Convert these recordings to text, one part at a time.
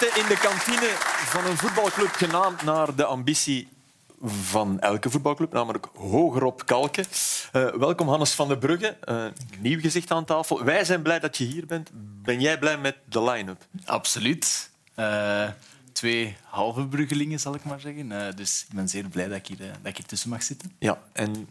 Zitten in de kantine van een voetbalclub genaamd naar de ambitie van elke voetbalclub, namelijk hoger op kalken. Uh, welkom Hannes van der Brugge, uh, nieuw gezicht aan tafel. Wij zijn blij dat je hier bent. Ben jij blij met de line-up? Absoluut. Uh, twee halve bruggelingen, zal ik maar zeggen. Dus ik ben zeer blij dat ik, hier, dat ik hier tussen mag zitten. Ja, en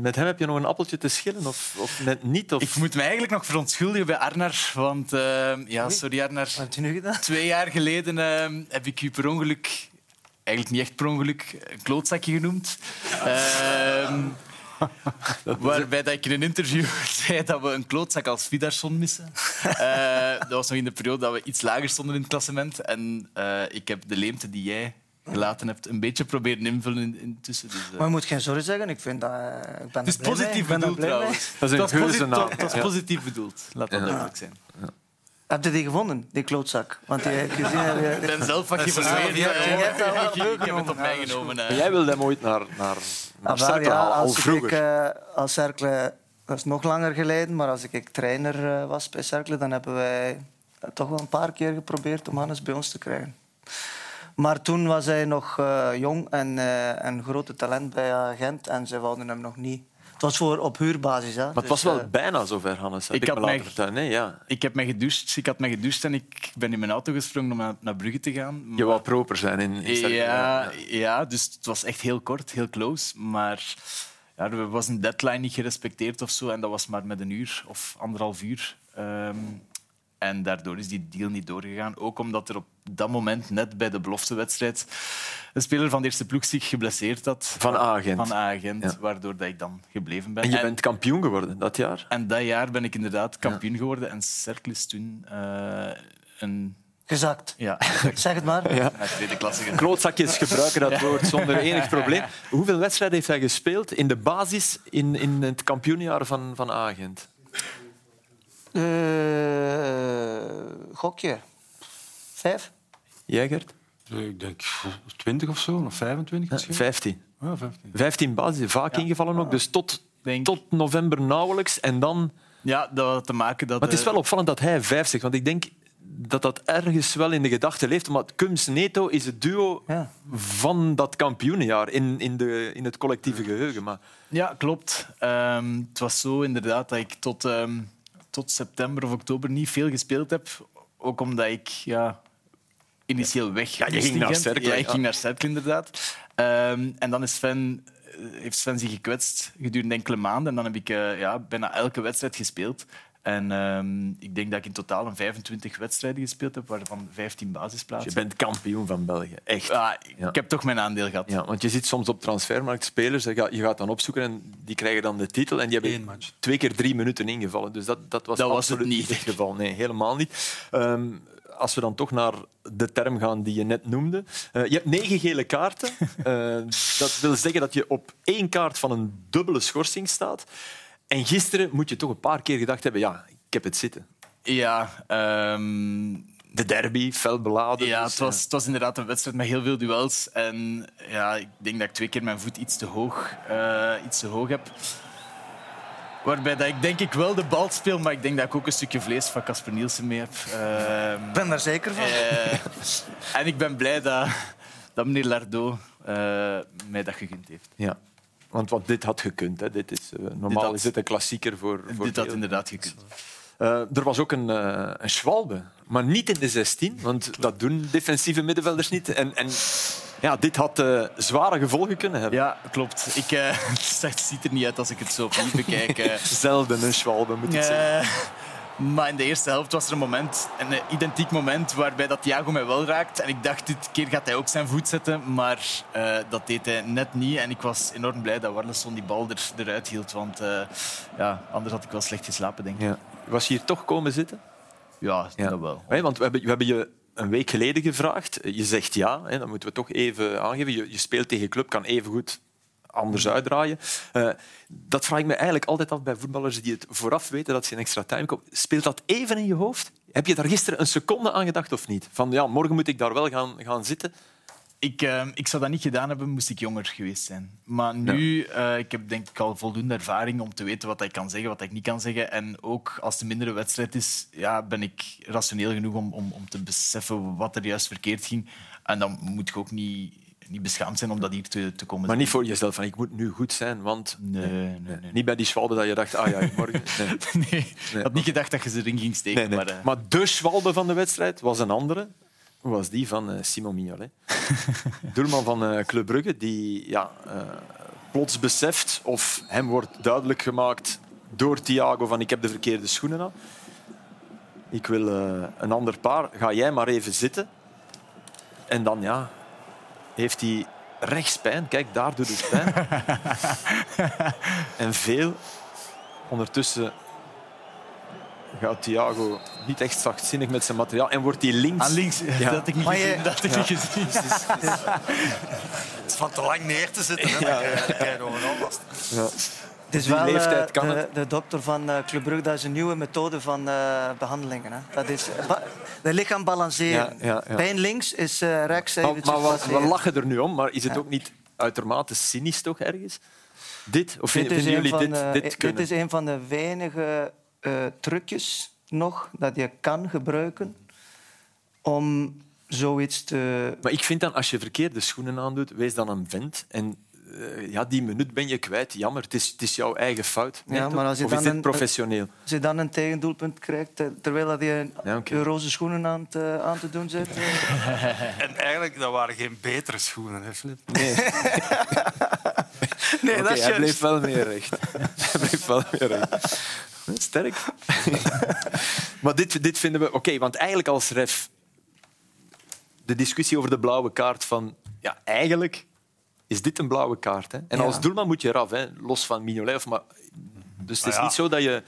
met hem heb je nog een appeltje te schillen of, of net niet? Of? Ik moet me eigenlijk nog verontschuldigen bij Arnar. Want uh, ja, sorry Arnar. Wat heb je nu gedaan? Twee jaar geleden uh, heb ik u per ongeluk, eigenlijk niet echt per ongeluk, een klootzakje genoemd. Uh, Waarbij dat ik in een interview zei dat we een klootzak als Vidarsson missen. Uh, dat was nog in de periode dat we iets lager stonden in het klassement. En uh, ik heb de leemte die jij gelaten hebt een beetje proberen invullen intussen. Dus, uh... Maar je moet geen sorry zeggen. Ik vind dat... ik ben het is positief bedoeld, trouwens. Dat is een positief, dat is positief bedoeld. Laat dat ja. duidelijk zijn. Ja. Heb je die gevonden, die klootzak? Want die, gezien, ik ben zelf wat geïnformeerd. Ja, ik heb het op mij genomen. Jij wilde hem ooit naar, naar, naar Cercle ja, al als vroeger. Ik, uh, als Cercle, dat is nog langer geleden, maar als ik trainer uh, was bij Cercle, dan hebben wij toch wel een paar keer geprobeerd om Hannes bij ons te krijgen. Maar toen was hij nog uh, jong en een grote talent bij Gent en ze wilden hem nog niet het was voor op huurbasis. Hè. Maar het was wel uh, bijna zover, Hannes. Heb ik, ik had me mij, vertellen. Nee, ja. Ik heb me gedoucht. Ik had me gedoucht en ik ben in mijn auto gesprongen om naar, naar Brugge te gaan. Maar... Je wou proper zijn in, in ja, ja, ja, dus het was echt heel kort, heel close. Maar ja, er was een deadline niet gerespecteerd of zo. En dat was maar met een uur of anderhalf uur. Um, en daardoor is die deal niet doorgegaan. Ook omdat er op dat moment, net bij de beloftewedstrijd, een speler van de eerste ploeg zich geblesseerd had. Van Agent. Van Agent, ja. waardoor dat ik dan gebleven ben. En je bent kampioen geworden dat jaar? En dat jaar ben ik inderdaad kampioen ja. geworden. En Cercle is toen uh, een Gezakt. Ja, zeg het maar. Ja. tweede klasse. Klootzakjes gebruiken dat woord zonder enig probleem. Hoeveel wedstrijden heeft hij gespeeld in de basis in, in het kampioenjaar van, van Agent? Uh, gokje. Vijf? Jij, Gert? Ik denk 20 of zo, of 25 misschien. 15. Ja, 15. 15 basis, vaak ja. ingevallen ook. Dus tot, denk... tot november nauwelijks. En dan... Ja, dat had te maken dat... Maar het is wel opvallend dat hij vijf zegt. Want ik denk dat dat ergens wel in de gedachte leeft. Maar Kums Neto is het duo ja. van dat kampioenenjaar in, in, de, in het collectieve geheugen. Maar... Ja, klopt. Um, het was zo inderdaad dat ik tot... Um, tot september of oktober niet veel gespeeld heb. Ook omdat ik ja, initieel weg ja, je ging naar Cercle. Ja, ik ging naar Cercle, inderdaad. Um, en dan is Sven, heeft Sven zich gekwetst gedurende enkele maanden. En dan heb ik uh, ja, bijna elke wedstrijd gespeeld. En um, ik denk dat ik in totaal een 25 wedstrijden gespeeld heb, waarvan 15 basisplaatsen. Je bent kampioen van België, echt. Ja, ik ja. heb toch mijn aandeel gehad. Ja, want je ziet soms op transfermarkt spelers, je gaat dan opzoeken en die krijgen dan de titel en die hebben twee keer drie minuten ingevallen. Dus dat, dat was, dat was het niet het geval. Nee, helemaal niet. Um, als we dan toch naar de term gaan die je net noemde. Uh, je hebt negen gele kaarten. Uh, dat wil zeggen dat je op één kaart van een dubbele schorsing staat. En gisteren moet je toch een paar keer gedacht hebben, ja, ik heb het zitten. Ja, um... de derby, fel beladen. Ja, dus, het, was, het was inderdaad een wedstrijd met heel veel duels. En ja, ik denk dat ik twee keer mijn voet iets te hoog, uh, iets te hoog heb. Waarbij dat ik denk ik wel de bal speel, maar ik denk dat ik ook een stukje vlees van Casper Nielsen mee heb. Uh, ik ben daar zeker van. Uh, en ik ben blij dat, dat meneer Lardo mij dat gegund heeft. Ja. Want wat dit had gekund. Hè. Dit is, uh, normaal dit had, is dit een klassieker voor... voor dit had inderdaad gekund. Uh, er was ook een, uh, een Schwalbe, maar niet in de 16, want dat doen defensieve middenvelders niet. En, en ja, dit had uh, zware gevolgen kunnen hebben. Ja, klopt. Ik, het ziet er niet uit als ik het zo opnieuw bekijk. Zelden een Schwalbe, moet ik zeggen. Maar in de eerste helft was er een moment, een identiek moment, waarbij dat Thiago mij wel raakt. En ik dacht, dit keer gaat hij ook zijn voet zetten, maar uh, dat deed hij net niet. En ik was enorm blij dat Warleson die bal er, eruit hield, want uh, ja, anders had ik wel slecht geslapen, denk ik. Ja. Was je hier toch komen zitten? Ja, ja. dat wel. Want we hebben, we hebben je een week geleden gevraagd. Je zegt ja, hè, dan moeten we toch even aangeven. Je, je speelt tegen club, kan even goed anders uitdraaien. Uh, dat vraag ik me eigenlijk altijd af bij voetballers die het vooraf weten dat ze in extra time komen. Speelt dat even in je hoofd? Heb je daar gisteren een seconde aan gedacht of niet? Van ja, morgen moet ik daar wel gaan, gaan zitten? Ik, eh, ik zou dat niet gedaan hebben, moest ik jonger geweest zijn. Maar nu, eh, ik heb denk ik al voldoende ervaring om te weten wat ik kan zeggen, wat ik niet kan zeggen. En ook als het een mindere wedstrijd is, ja, ben ik rationeel genoeg om, om, om te beseffen wat er juist verkeerd ging. En dan moet ik ook niet, niet beschaamd zijn om dat hier te, te komen Maar niet voor jezelf, van ik moet nu goed zijn, want... Nee, nee, nee. Niet bij die Schwalbe dat je dacht, ah ja, morgen... Nee. Nee, ik had niet gedacht dat je ze erin ging steken. Maar, eh, Maar de Schwalbe van de wedstrijd was een andere. Hoe was die van eh, Simon Mignolet? Doelman van eh, Club Brugge, die ja, plots beseft, of hem wordt duidelijk gemaakt door Thiago van ik heb de verkeerde schoenen aan. Ik wil een ander paar. Ga jij maar even zitten. En dan ja, heeft hij rechts pijn. Kijk, daar doet het pijn. en veel. Ondertussen gaat Thiago niet echt zachtzinnig met zijn materiaal en wordt hij links. aan links, Ja. dat had ik niet Maar je- gezien. Dat ik niet gezien. Het is van te lang neer te zitten. Hè. Dan krijg je- dan krijg je last. Is wel eh, leeftijd kan de, het. de dokter van eh Club Brugge, dat is een nieuwe methode van eh, behandelingen. Hè. Dat is eh, de lichaam balanceren. Ja, ja, ja. Pijn links is eh, rechts Maar, maar wat, we lachen er nu om, maar is het ook niet uitermate cynisch toch ergens? Dit? Of Dit vinden, jullie dit, de, dit dit kunnen? is een van de weinige eh, trucjes nog dat je kan gebruiken om zoiets te... Maar ik vind dan, als je verkeerde schoenen aandoet, wees dan een vent. En eh, ja, die minuut ben je kwijt. Jammer, het is, het is jouw eigen fout. Nee, Ja, maar als je of is dan dit een- professioneel? Als je dan een tegendoelpunt krijgt, eh, terwijl dat je Ja, oké. je roze schoenen aan, te, aan te doen zit. eh. En eigenlijk, dat waren geen betere schoenen, hè, Filip? Nee, dat is hij juist. bleef wel meer recht. hij bleef wel meer recht. Sterk. maar dit, dit vinden we... Oké, want eigenlijk als ref... De discussie over de blauwe kaart van... Ja, eigenlijk is dit een blauwe kaart. Hè? En Ja. als doelman moet je eraf, hè? los van Mignolet. Of maar... Dus het is Ah, ja. niet zo dat je...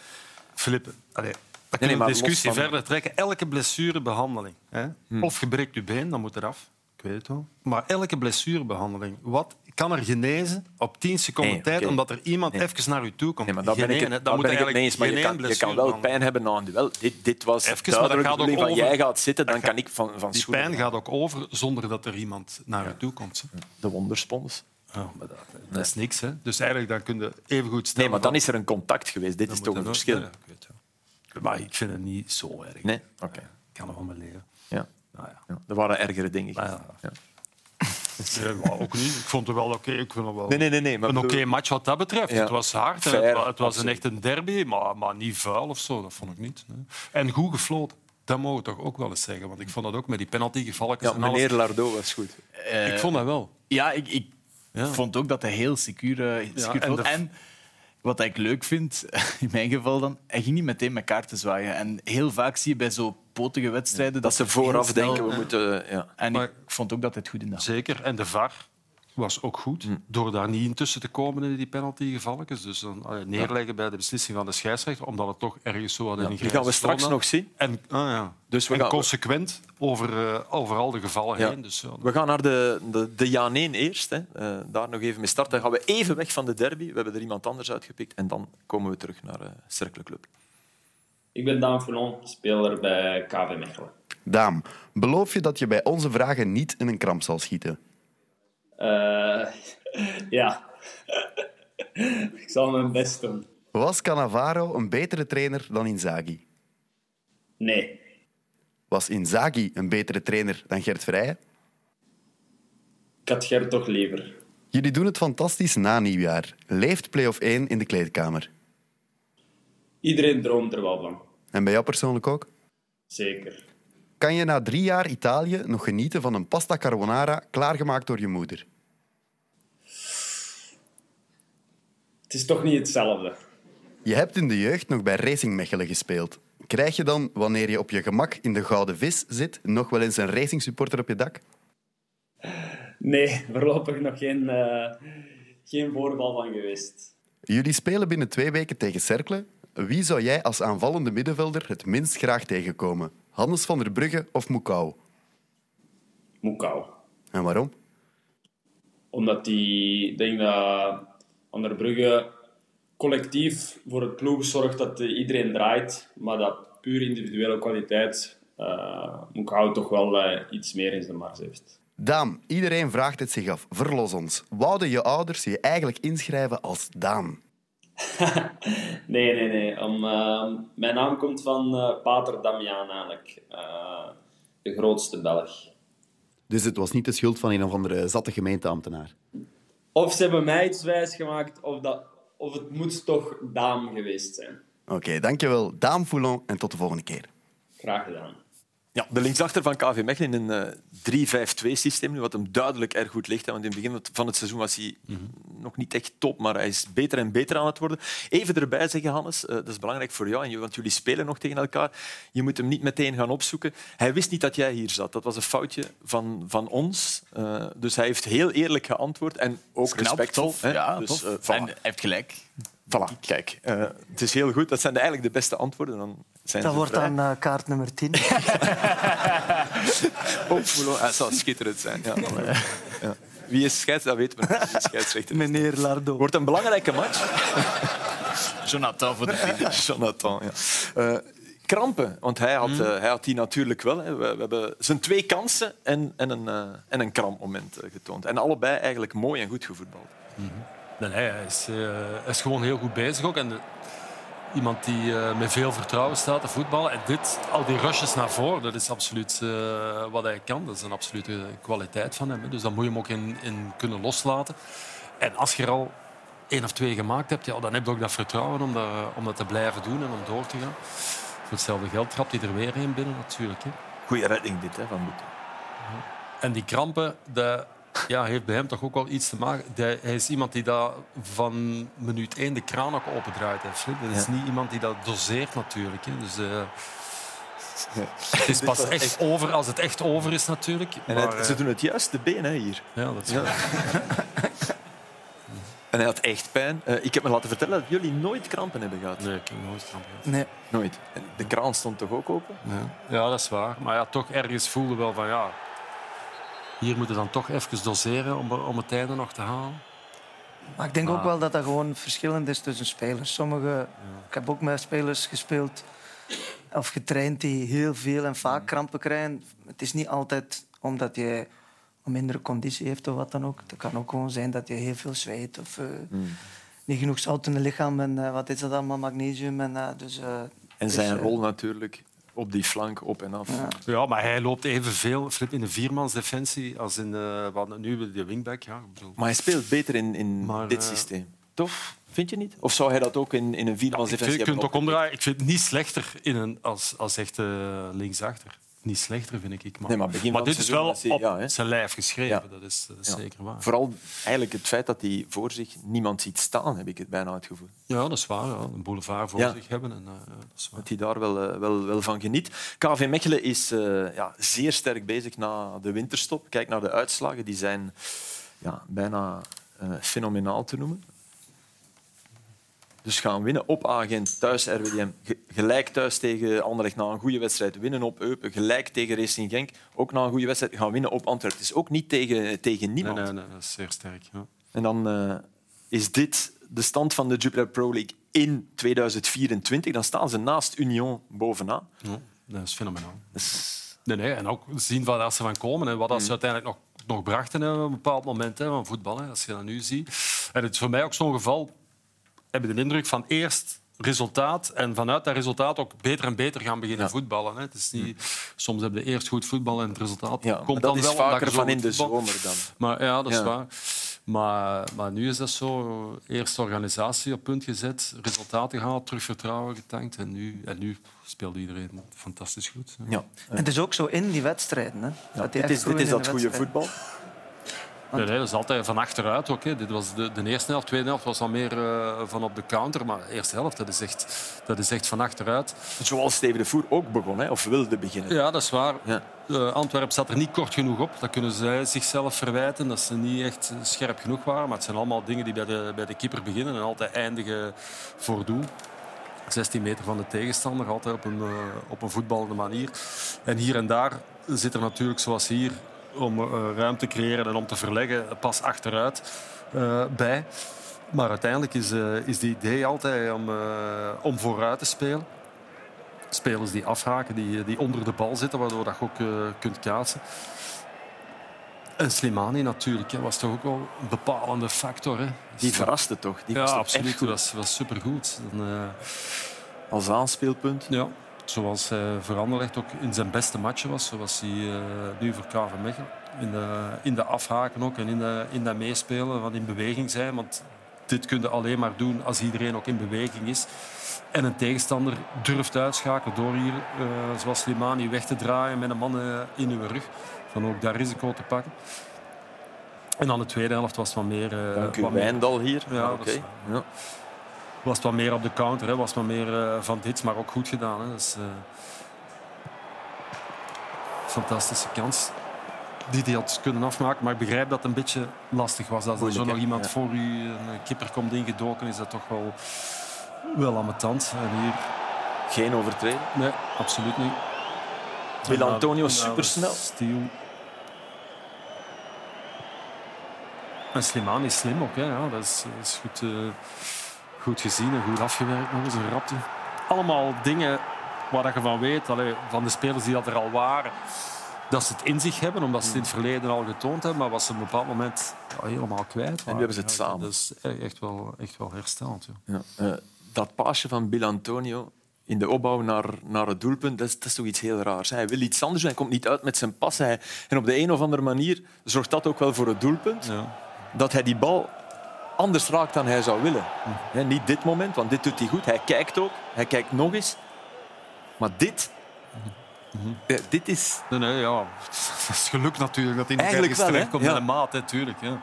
Filip, allee, dan kunnen de discussie verder trekken. Elke blessurebehandeling. Hè? Of je breekt je been, dan moet eraf. Ik weet het wel. Maar elke blessurebehandeling, wat kan er genezen op 10 seconden Nee, tijd oké. omdat er iemand Nee. even naar u toe komt? Nee, maar daar ben ik, daar moet mee eens. Maar je kan, je kan wel pijn hebben na een duel. Dit, dit was Even, maar dat duidelijk de gaat ook van over- jij gaat zitten, dan dat kan ik van, van Die pijn gaat ook over zonder dat er iemand naar u toe komt. hè. De wonderspons. Ja, maar dat, dat is niks. Hè. Dus eigenlijk dan kun je even goed stellen... Nee, maar dan van- is er een contact geweest. Dit dan is toch een er- verschil. Ja, ik weet het. Maar ik vind het niet zo erg. Nee? Oké. Ik kan er wel mee leven. Ja. Nou ja. Ja, er waren ergere dingen. Maar. Nee, maar ook niet. Ik vond het wel oké. Ik vond het wel Nee, nee, nee. nee maar een oké match wat dat betreft. Ja. Het was hard. Fair, het, wa- het was een echt een derby, maar, maar niet vuil of zo. Dat vond ik niet. nee. En goed gefloten. Dat mogen we toch ook wel eens zeggen. Want ik vond dat ook met die penaltygevallen Ja, meneer Lardo was goed. Eh, Ik vond dat wel. Ja, ik, ik Ja. vond ook dat hij heel secuur, uh, secuur en en, de- en wat ik leuk vind, in mijn geval dan, hij ging niet meteen met kaarten zwaaien. En heel vaak zie je bij zo potige wedstrijden... Dat ze vooraf snel- denken, we moeten... Ja. En Maar- ik vond ook dat hij het goed in had. Zeker. En de VAR was ook goed. Hm. Door daar niet in tussen te komen in die penaltygevallen. Dus dan allee, neerleggen bij de beslissing van de scheidsrechter. Omdat het toch ergens zo had in een Die gaan we straks nog zien. En, ah, ja. Dus we en gaan- consequent over, eh, over al de gevallen Ja. heen. Dus, ja, We gaan naar de, de, de ja 1 eerst. Hè. Eh, daar nog even mee starten. Dan gaan we even weg van de derby. We hebben er iemand anders uitgepikt. En dan komen we terug naar uh, Cercle Club. Ik ben Daan Founon, speler bij KV Mechelen. Daan, beloof je dat je bij onze vragen niet in een kramp zal schieten? Eh, ja, ik zal mijn best doen. Was Cannavaro een betere trainer dan Inzaghi? Nee, Was Inzaghi een betere trainer dan Gert Vrijen? ik had Gert toch liever. Jullie doen het fantastisch na nieuwjaar. Leeft play-off 1 in de kleedkamer? Iedereen droomt er wel van. En bij jou persoonlijk ook? Zeker. Kan je na drie jaar Italië nog genieten van een pasta carbonara klaargemaakt door je moeder? Het is toch niet hetzelfde. Je hebt in de jeugd nog bij Racing Mechelen gespeeld. Krijg je dan, wanneer je op je gemak in de Gouden Vis zit, nog wel eens een racing supporter op je dak? Nee, voorlopig nog geen, eh, geen voorval van geweest. Jullie spelen binnen twee weken tegen Cercle. Wie zou jij als aanvallende middenvelder het minst graag tegenkomen? Hannes van der Brugge of Mukau? Moekau. En waarom? Omdat die, ik denk dat Van der Brugge collectief voor het ploeg zorgt dat eh, iedereen draait. Maar dat puur individuele kwaliteit uh, Moekau toch wel uh, iets meer in zijn mars heeft. Daan, iedereen vraagt het zich af. Verlos ons. Wouden je ouders je eigenlijk inschrijven als Daan? Nee, nee, nee. Om, eh, mijn naam komt van eh, Pater Damiaan eigenlijk. Eh, de grootste Belg. Dus het was niet de schuld van een of andere zatte gemeenteambtenaar. Of ze hebben mij iets wijsgemaakt, of, dat, of het moet toch Daam geweest zijn. Oké, dankjewel. Daan Foulon en tot de volgende keer. Graag gedaan. Ja, de linksachter van KV Mechelen in een eh, 3-5-2-systeem, nu, wat hem duidelijk erg goed ligt. hè, Want in het begin van het seizoen was hij nog niet echt top, maar hij is beter en beter aan het worden. Even erbij zeggen, Hannes, eh, dat is belangrijk voor jou, en want jullie spelen nog tegen elkaar. Je moet hem niet meteen gaan opzoeken. Hij wist niet dat jij hier zat. Dat was een foutje van, van ons. Eh, dus hij heeft heel eerlijk geantwoord en ook respectvol. Ja, dus, tof. eh. En hij heeft gelijk. Voilà, kijk. eh, het is heel goed. Dat zijn eigenlijk de beste antwoorden. Dan zijn Dat wordt vrij. dan eh, kaart nummer 10. Op Foulon. Hij zal schitterend zijn. Ja. Ja. Wie is scheids? Dat weten we scheidsrechter. Meneer Lardo. Wordt een belangrijke match. Jonathan voor de vrienden. Jonathan, ja. Eh, krampen, want hij had, eh, hij had die natuurlijk wel. Hè. We, we hebben zijn twee kansen en, en een, eh, en een krampmoment eh, getoond. En allebei eigenlijk mooi en goed gevoetbald. Nee, nee, hij, is, eh, hij is gewoon heel goed bezig ook. En de- iemand die eh, met veel vertrouwen staat te voetballen. En dit, al die rushes naar voren, dat is absoluut eh, wat hij kan. Dat is een absolute kwaliteit van hem. hè. Dus dat moet je hem ook in, in kunnen loslaten. En als je er al één of twee gemaakt hebt, ja, dan heb je ook dat vertrouwen om dat, om dat te blijven doen en om door te gaan. Voor hetzelfde geld trapt hij er weer een binnen natuurlijk. Hè. Goeie redding dit, hè, van Boete. En die krampen, dat ja, heeft bij hem toch ook wel iets te maken. Hij is iemand die dat van minuut één de kraan ook opendraait. Hè. Dat is Ja. niet iemand die dat doseert natuurlijk. Hè. Dus, eh, Het is pas echt over als het echt over is natuurlijk. En Maar, hij- eh, ze doen het juist, de benen hè, hier. ja, dat is Ja. En hij had echt pijn. Eh, ik heb me laten vertellen dat jullie nooit krampen hebben gehad. Nee, ik heb nooit krampen gehad. Nee. Nooit. En de kraan stond toch ook open? Ja, dat is waar. Maar ja, toch ergens voelde wel van ja... Hier moeten we dan toch even doseren om, om het einde nog te halen. Maar ik denk Maar- ook wel dat dat gewoon verschillend is tussen spelers. Sommige, Ik heb ook met spelers gespeeld of getraind die heel veel en vaak krampen krijgen. Het is niet altijd omdat je een mindere conditie heeft of wat dan ook. Het kan ook gewoon zijn dat je heel veel zweet of eh, niet genoeg zout in het lichaam en eh, wat is dat allemaal, magnesium. En, eh, dus, eh, En zijn dus, rol natuurlijk op die flank, op en af. Ja. Ja, maar hij loopt evenveel Flip, in de viermansdefensie als in de, wat nu de wingback. Ja. Maar hij speelt beter in, in Maar, dit eh, systeem. Toch? Vind je niet? Of zou hij dat ook in, in een viermans defensie je kunt ook omdraaien. Ik vind het niet slechter in een, als, als echt eh, linksachter. Niet slechter, vind ik. Maar, Nee, maar begin dit is wel op ja, zijn lijf geschreven. Ja. Dat is, dat is Ja. zeker waar. Vooral eigenlijk het feit dat hij voor zich niemand ziet staan, heb ik het bijna het gevoel. Ja, dat is waar. Ja. Een boulevard voor zich hebben. En, eh, dat is waar. Dat hij daar wel, eh, wel, wel van geniet. KV Mechelen is eh, ja, zeer sterk bezig na de winterstop. Kijk naar de uitslagen, die zijn ja, bijna fenomenaal te noemen. Dus gaan winnen op Agent, thuis RWDM. Ge- Gelijk thuis tegen Anderlecht na een goede wedstrijd. Winnen op Eupen, gelijk tegen Racing Genk. Ook na een goede wedstrijd gaan winnen op Antwerpen. Het is ook niet tegen, tegen niemand. nee, nee, dat is zeer sterk. Ja. En dan eh, is dit de stand van de Jupiler Pro League in 2024. Dan staan ze naast Union bovenaan. Ja, dat is fenomenaal. Is- Nee, nee, en ook zien waar ze van komen en wat Mm. ze uiteindelijk nog, nog brachten hè, op een bepaald moment hè, van voetbal. Hè, als je dat nu ziet. En het is voor mij ook zo'n geval, heb ik de indruk van eerst resultaat en vanuit dat resultaat ook beter en beter gaan beginnen Ja. Voetballen. Hè. Het is niet, soms heb je eerst goed voetballen en het resultaat Ja, komt dan wel vaker van in de zomer dan. Maar ja, dat is Ja. waar. Maar, maar nu is dat zo. Eerst organisatie op punt gezet, resultaten gehaald, terug vertrouwen getankt. En nu, en nu speelt iedereen fantastisch goed. Ja. En het is ook zo in die wedstrijden. Hè, dat die Dit echt is, dit is dat de goede voetbal. Nee, nee, dat is altijd van achteruit ook. hè. Dit was de, de eerste helft, de tweede helft was al meer eh, van op de counter. Maar de eerste helft, dat is echt, dat is echt van achteruit. Zoals Steven de Voer ook begon, hè, of wilde beginnen. Ja, dat is waar. Ja. Eh, Antwerpen zat er niet kort genoeg op. Dat kunnen zij zichzelf verwijten, dat ze niet echt scherp genoeg waren. Maar het zijn allemaal dingen die bij de, bij de keeper beginnen en altijd eindigen voor doel. 16 meter van de tegenstander, altijd op een, eh, op een voetballende manier. En hier en daar zit er natuurlijk, zoals hier, om eh, ruimte te creëren en om te verleggen, pas achteruit eh, bij. Maar uiteindelijk is, eh is de idee altijd om, om vooruit te spelen. Spelers die afhaken, die, die onder de bal zitten, waardoor dat je ook eh, kunt kaatsen. En Slimani natuurlijk, hè, was toch ook wel een bepalende factor. Hè. Die verraste toch? Die ja, absoluut. Dat was, was supergoed. Dan, Als aanspeelpunt. ja, zoals hij voor Anderlecht ook in zijn beste matchen was, zoals hij eh, nu voor KV Mechelen. In de, in de afhaken ook en in, de, in dat meespelen, van in beweging zijn. Want dit kun je alleen maar doen als iedereen ook in beweging is. En een tegenstander durft uitschakelen door hier, eh, zoals Slimani, weg te draaien met een man eh, in uw rug. Van ook daar risico te pakken. En dan de tweede helft was het wat meer... eh, Dank u, wat meer- Wijndal hier. Ja, Oké. dat is- Ja. Was het wat meer op de counter, hè. was het wat meer eh, van dit, maar ook goed gedaan. Hè. Dus, eh, fantastische kans die hij had kunnen afmaken. Maar ik begrijp dat het een beetje lastig was. Als er zo nog iemand Ja. voor u, een kipper komt ingedoken, is dat toch wel, wel ambetant. En hier, Geen overtreding. nee, absoluut niet. Wil Antonio supersnel. Stiel. En Slimani is slim ook. Hè. Ja, dat is, dat is goed, eh, goed gezien en goed afgewerkt. Nog eens een rapte. Allemaal dingen waar je van weet, allee, van de spelers die dat er al waren, dat ze het in zich hebben, omdat ze het in het verleden al getoond hebben, maar was ze op een bepaald moment ja, helemaal kwijt. En nu hebben ze het samen. Dat is echt wel, echt wel hersteld. Ja. Ja. Eh, dat paasje van Bill Antonio in de opbouw naar, naar het doelpunt, dat is, dat is toch iets heel raars. Hij wil iets anders hij komt niet uit met zijn pas. Hij, en op de een of andere manier zorgt dat ook wel voor het doelpunt. Ja. Dat hij die bal anders raakt dan hij zou willen. Hè, niet dit moment, want dit doet hij goed. Hij kijkt ook, hij kijkt nog eens. Maar dit... dit is... Nee, nee, ja. Dat is geluk natuurlijk dat hij nog Eigenlijk ergens wel, hè? terechtkomt Ja. met een maat, natuurlijk. Ja.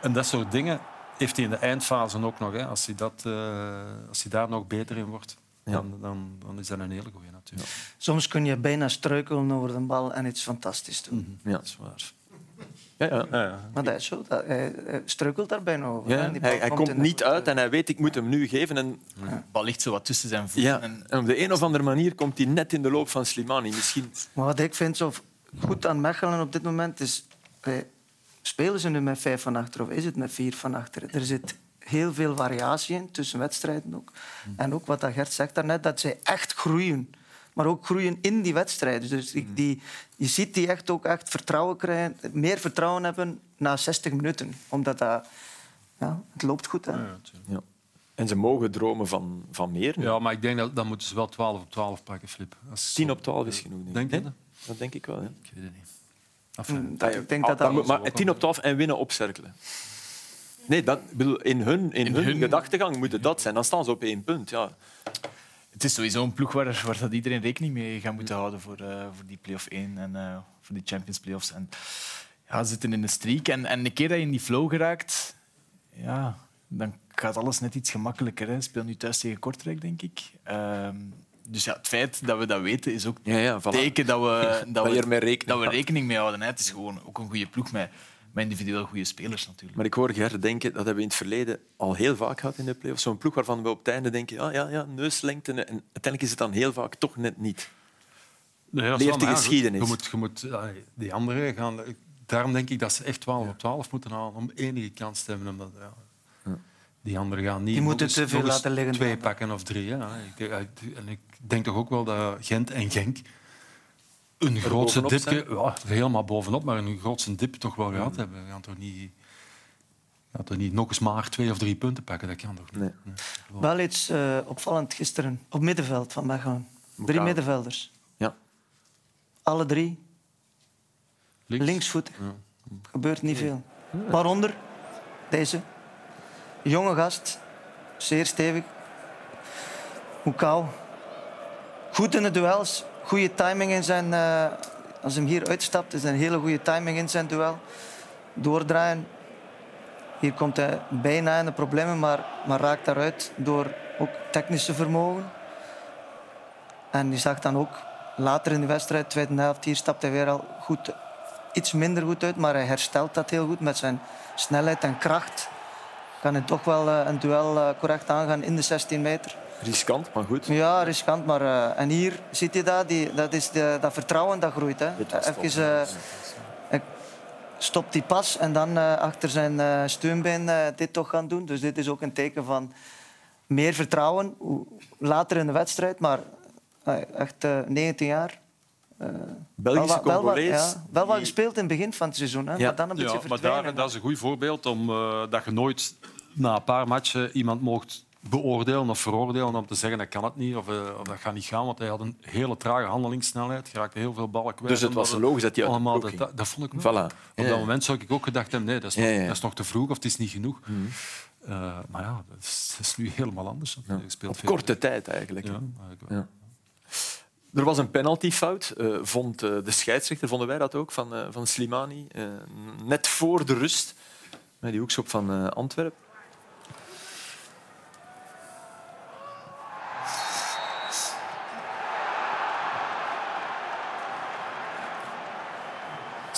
En dat soort dingen heeft hij in de eindfase ook nog. Hè. Als, hij dat, eh, als hij daar nog beter in wordt, dan, dan, dan is dat een hele goeie natuurlijk. Soms kun je bijna struikelen over de bal en iets fantastisch doen. Ja, dat is waar. Ja, ja. Maar dat is zo. Dat, hij, hij struikelt daar bijna over. Ja. Die hij, hij komt in de niet uit en hij weet, ik moet hem nu geven. En, De bal ligt zo wat tussen zijn voeten. ja, En en op de een of andere manier komt hij net in de loop van Slimani. Misschien Maar wat ik vind zo goed aan Mechelen op dit moment is... Spelen ze nu met vijf van achter of is het met vier van achter? Er zit heel veel variatie in, tussen wedstrijden ook. En ook wat dat Gert zegt daarnet, dat zij echt groeien. Maar ook groeien in die wedstrijden. Dus die, die, je ziet die echt ook echt vertrouwen krijgen, meer vertrouwen hebben na 60 minuten. Omdat dat... Ja, het loopt goed. Hè? Ja. En ze mogen dromen van, van meer. nu. Ja, maar ik denk dat dan moeten ze wel 12 op 12 pakken, Flip. Als 10 op 12 is genoeg. Denk je Nee? dat? Dat denk ik wel. Ja. Ik weet het niet. Enfin, Dat- ik denk Ah, dat dan dat... maar 10 op 12 en winnen opcerkelen. Nee, dat, ik bedoel, in hun, in In hun, hun- gedachtegang moet het dat zijn. Dan staan ze op één punt. Ja. Het is sowieso een ploeg waar, waar dat iedereen rekening mee gaat moeten houden voor, eh, voor die play-off 1 en eh, voor die Champions Playoffs. En ja, zitten in een streak. En, en een keer dat je in die flow geraakt, ja, dan gaat alles net iets gemakkelijker. Hè. Speel nu thuis tegen Kortrijk, denk ik. Ehm, dus ja, het feit dat we dat weten is ook Ja, ja, een voilà. teken dat we, dat, Dat je we, rekening dat we rekening mee houden. Hè. Het is gewoon ook een goede ploeg met, met individueel goede spelers natuurlijk. Maar ik hoor Ger denken, dat hebben we in het verleden al heel vaak gehad in de play-offs. Zo'n ploeg waarvan we op het einde denken, ja, ja, ja neuslengte. En uiteindelijk is het dan heel vaak toch net niet. Is Leert de ja, geschiedenis. Je moet, je moet, ja, die anderen gaan... Daarom denk ik dat ze echt 12 op 12 moeten halen om enige kans te hebben. Omdat, ja, Die anderen gaan niet Die moeten te veel laten liggen. twee pakken of drie. Ja. Ik, denk- en ik denk toch ook wel dat Gent en Genk een grootste bovenop dipje, ja, helemaal bovenop, maar een grootste dip toch wel gehad hebben. We gaan toch niet, gaan toch niet nog eens maar twee of drie punten pakken? Dat kan toch niet? Nee. Wel iets eh, opvallend gisteren op middenveld van Mechelen. Drie middenvelders. Ja. Alle drie Links? linksvoetig. Gebeurt niet veel. Waaronder deze. Jonge gast. Zeer stevig. Mukau. Goed in de duels. Goede timing in zijn... eh, als hij hier uitstapt, is een hele goede timing in zijn duel. Doordraaien. Hier komt hij bijna in de problemen, maar, maar raakt daaruit door ook technische vermogen. En je zag dan ook later in de wedstrijd, tweede helft, hier stapt hij weer al goed, iets minder goed uit, maar hij herstelt dat heel goed met zijn snelheid en kracht. Kan hij toch wel eh, een duel eh, correct aangaan in de 16 meter. Riskant, maar goed. Ja, riskant, maar... eh, en hier ziet je dat, die, dat, is de, dat vertrouwen dat groeit. Hè. Even, eh, hij stopt die pas en dan eh, achter zijn eh, steunbeen eh, dit toch gaan doen. Dus dit is ook een teken van meer vertrouwen. Later in de wedstrijd, maar echt eh 19 jaar. Belgische wel, wel, ja, wel wat gespeeld in het begin van het seizoen, hè, maar dan een beetje Ja, maar daar, dat is een goed voorbeeld om eh, dat je nooit na een paar matchen iemand mocht beoordelen of veroordelen om te zeggen dat kan het niet of, eh, of dat gaat niet gaan, want hij had een hele trage handelingssnelheid, geraakte heel veel ballen kwijt. Dus het was logisch dat hij allemaal dat, dat, dat vond ik. Voilà. Op Ja. dat moment zou ik ook gedacht hebben, nee, dat is, nog, Ja, ja. Dat is nog te vroeg of het is niet genoeg. Eh, maar ja, dat is, dat is nu helemaal anders. Op korte tijd eigenlijk. Ja, eigenlijk wel. Ja. Er was een penaltyfout, eh, vond de scheidsrechter, vonden wij dat ook, van, van Slimani. net voor de rust, bij die hoekschop van Antwerpen.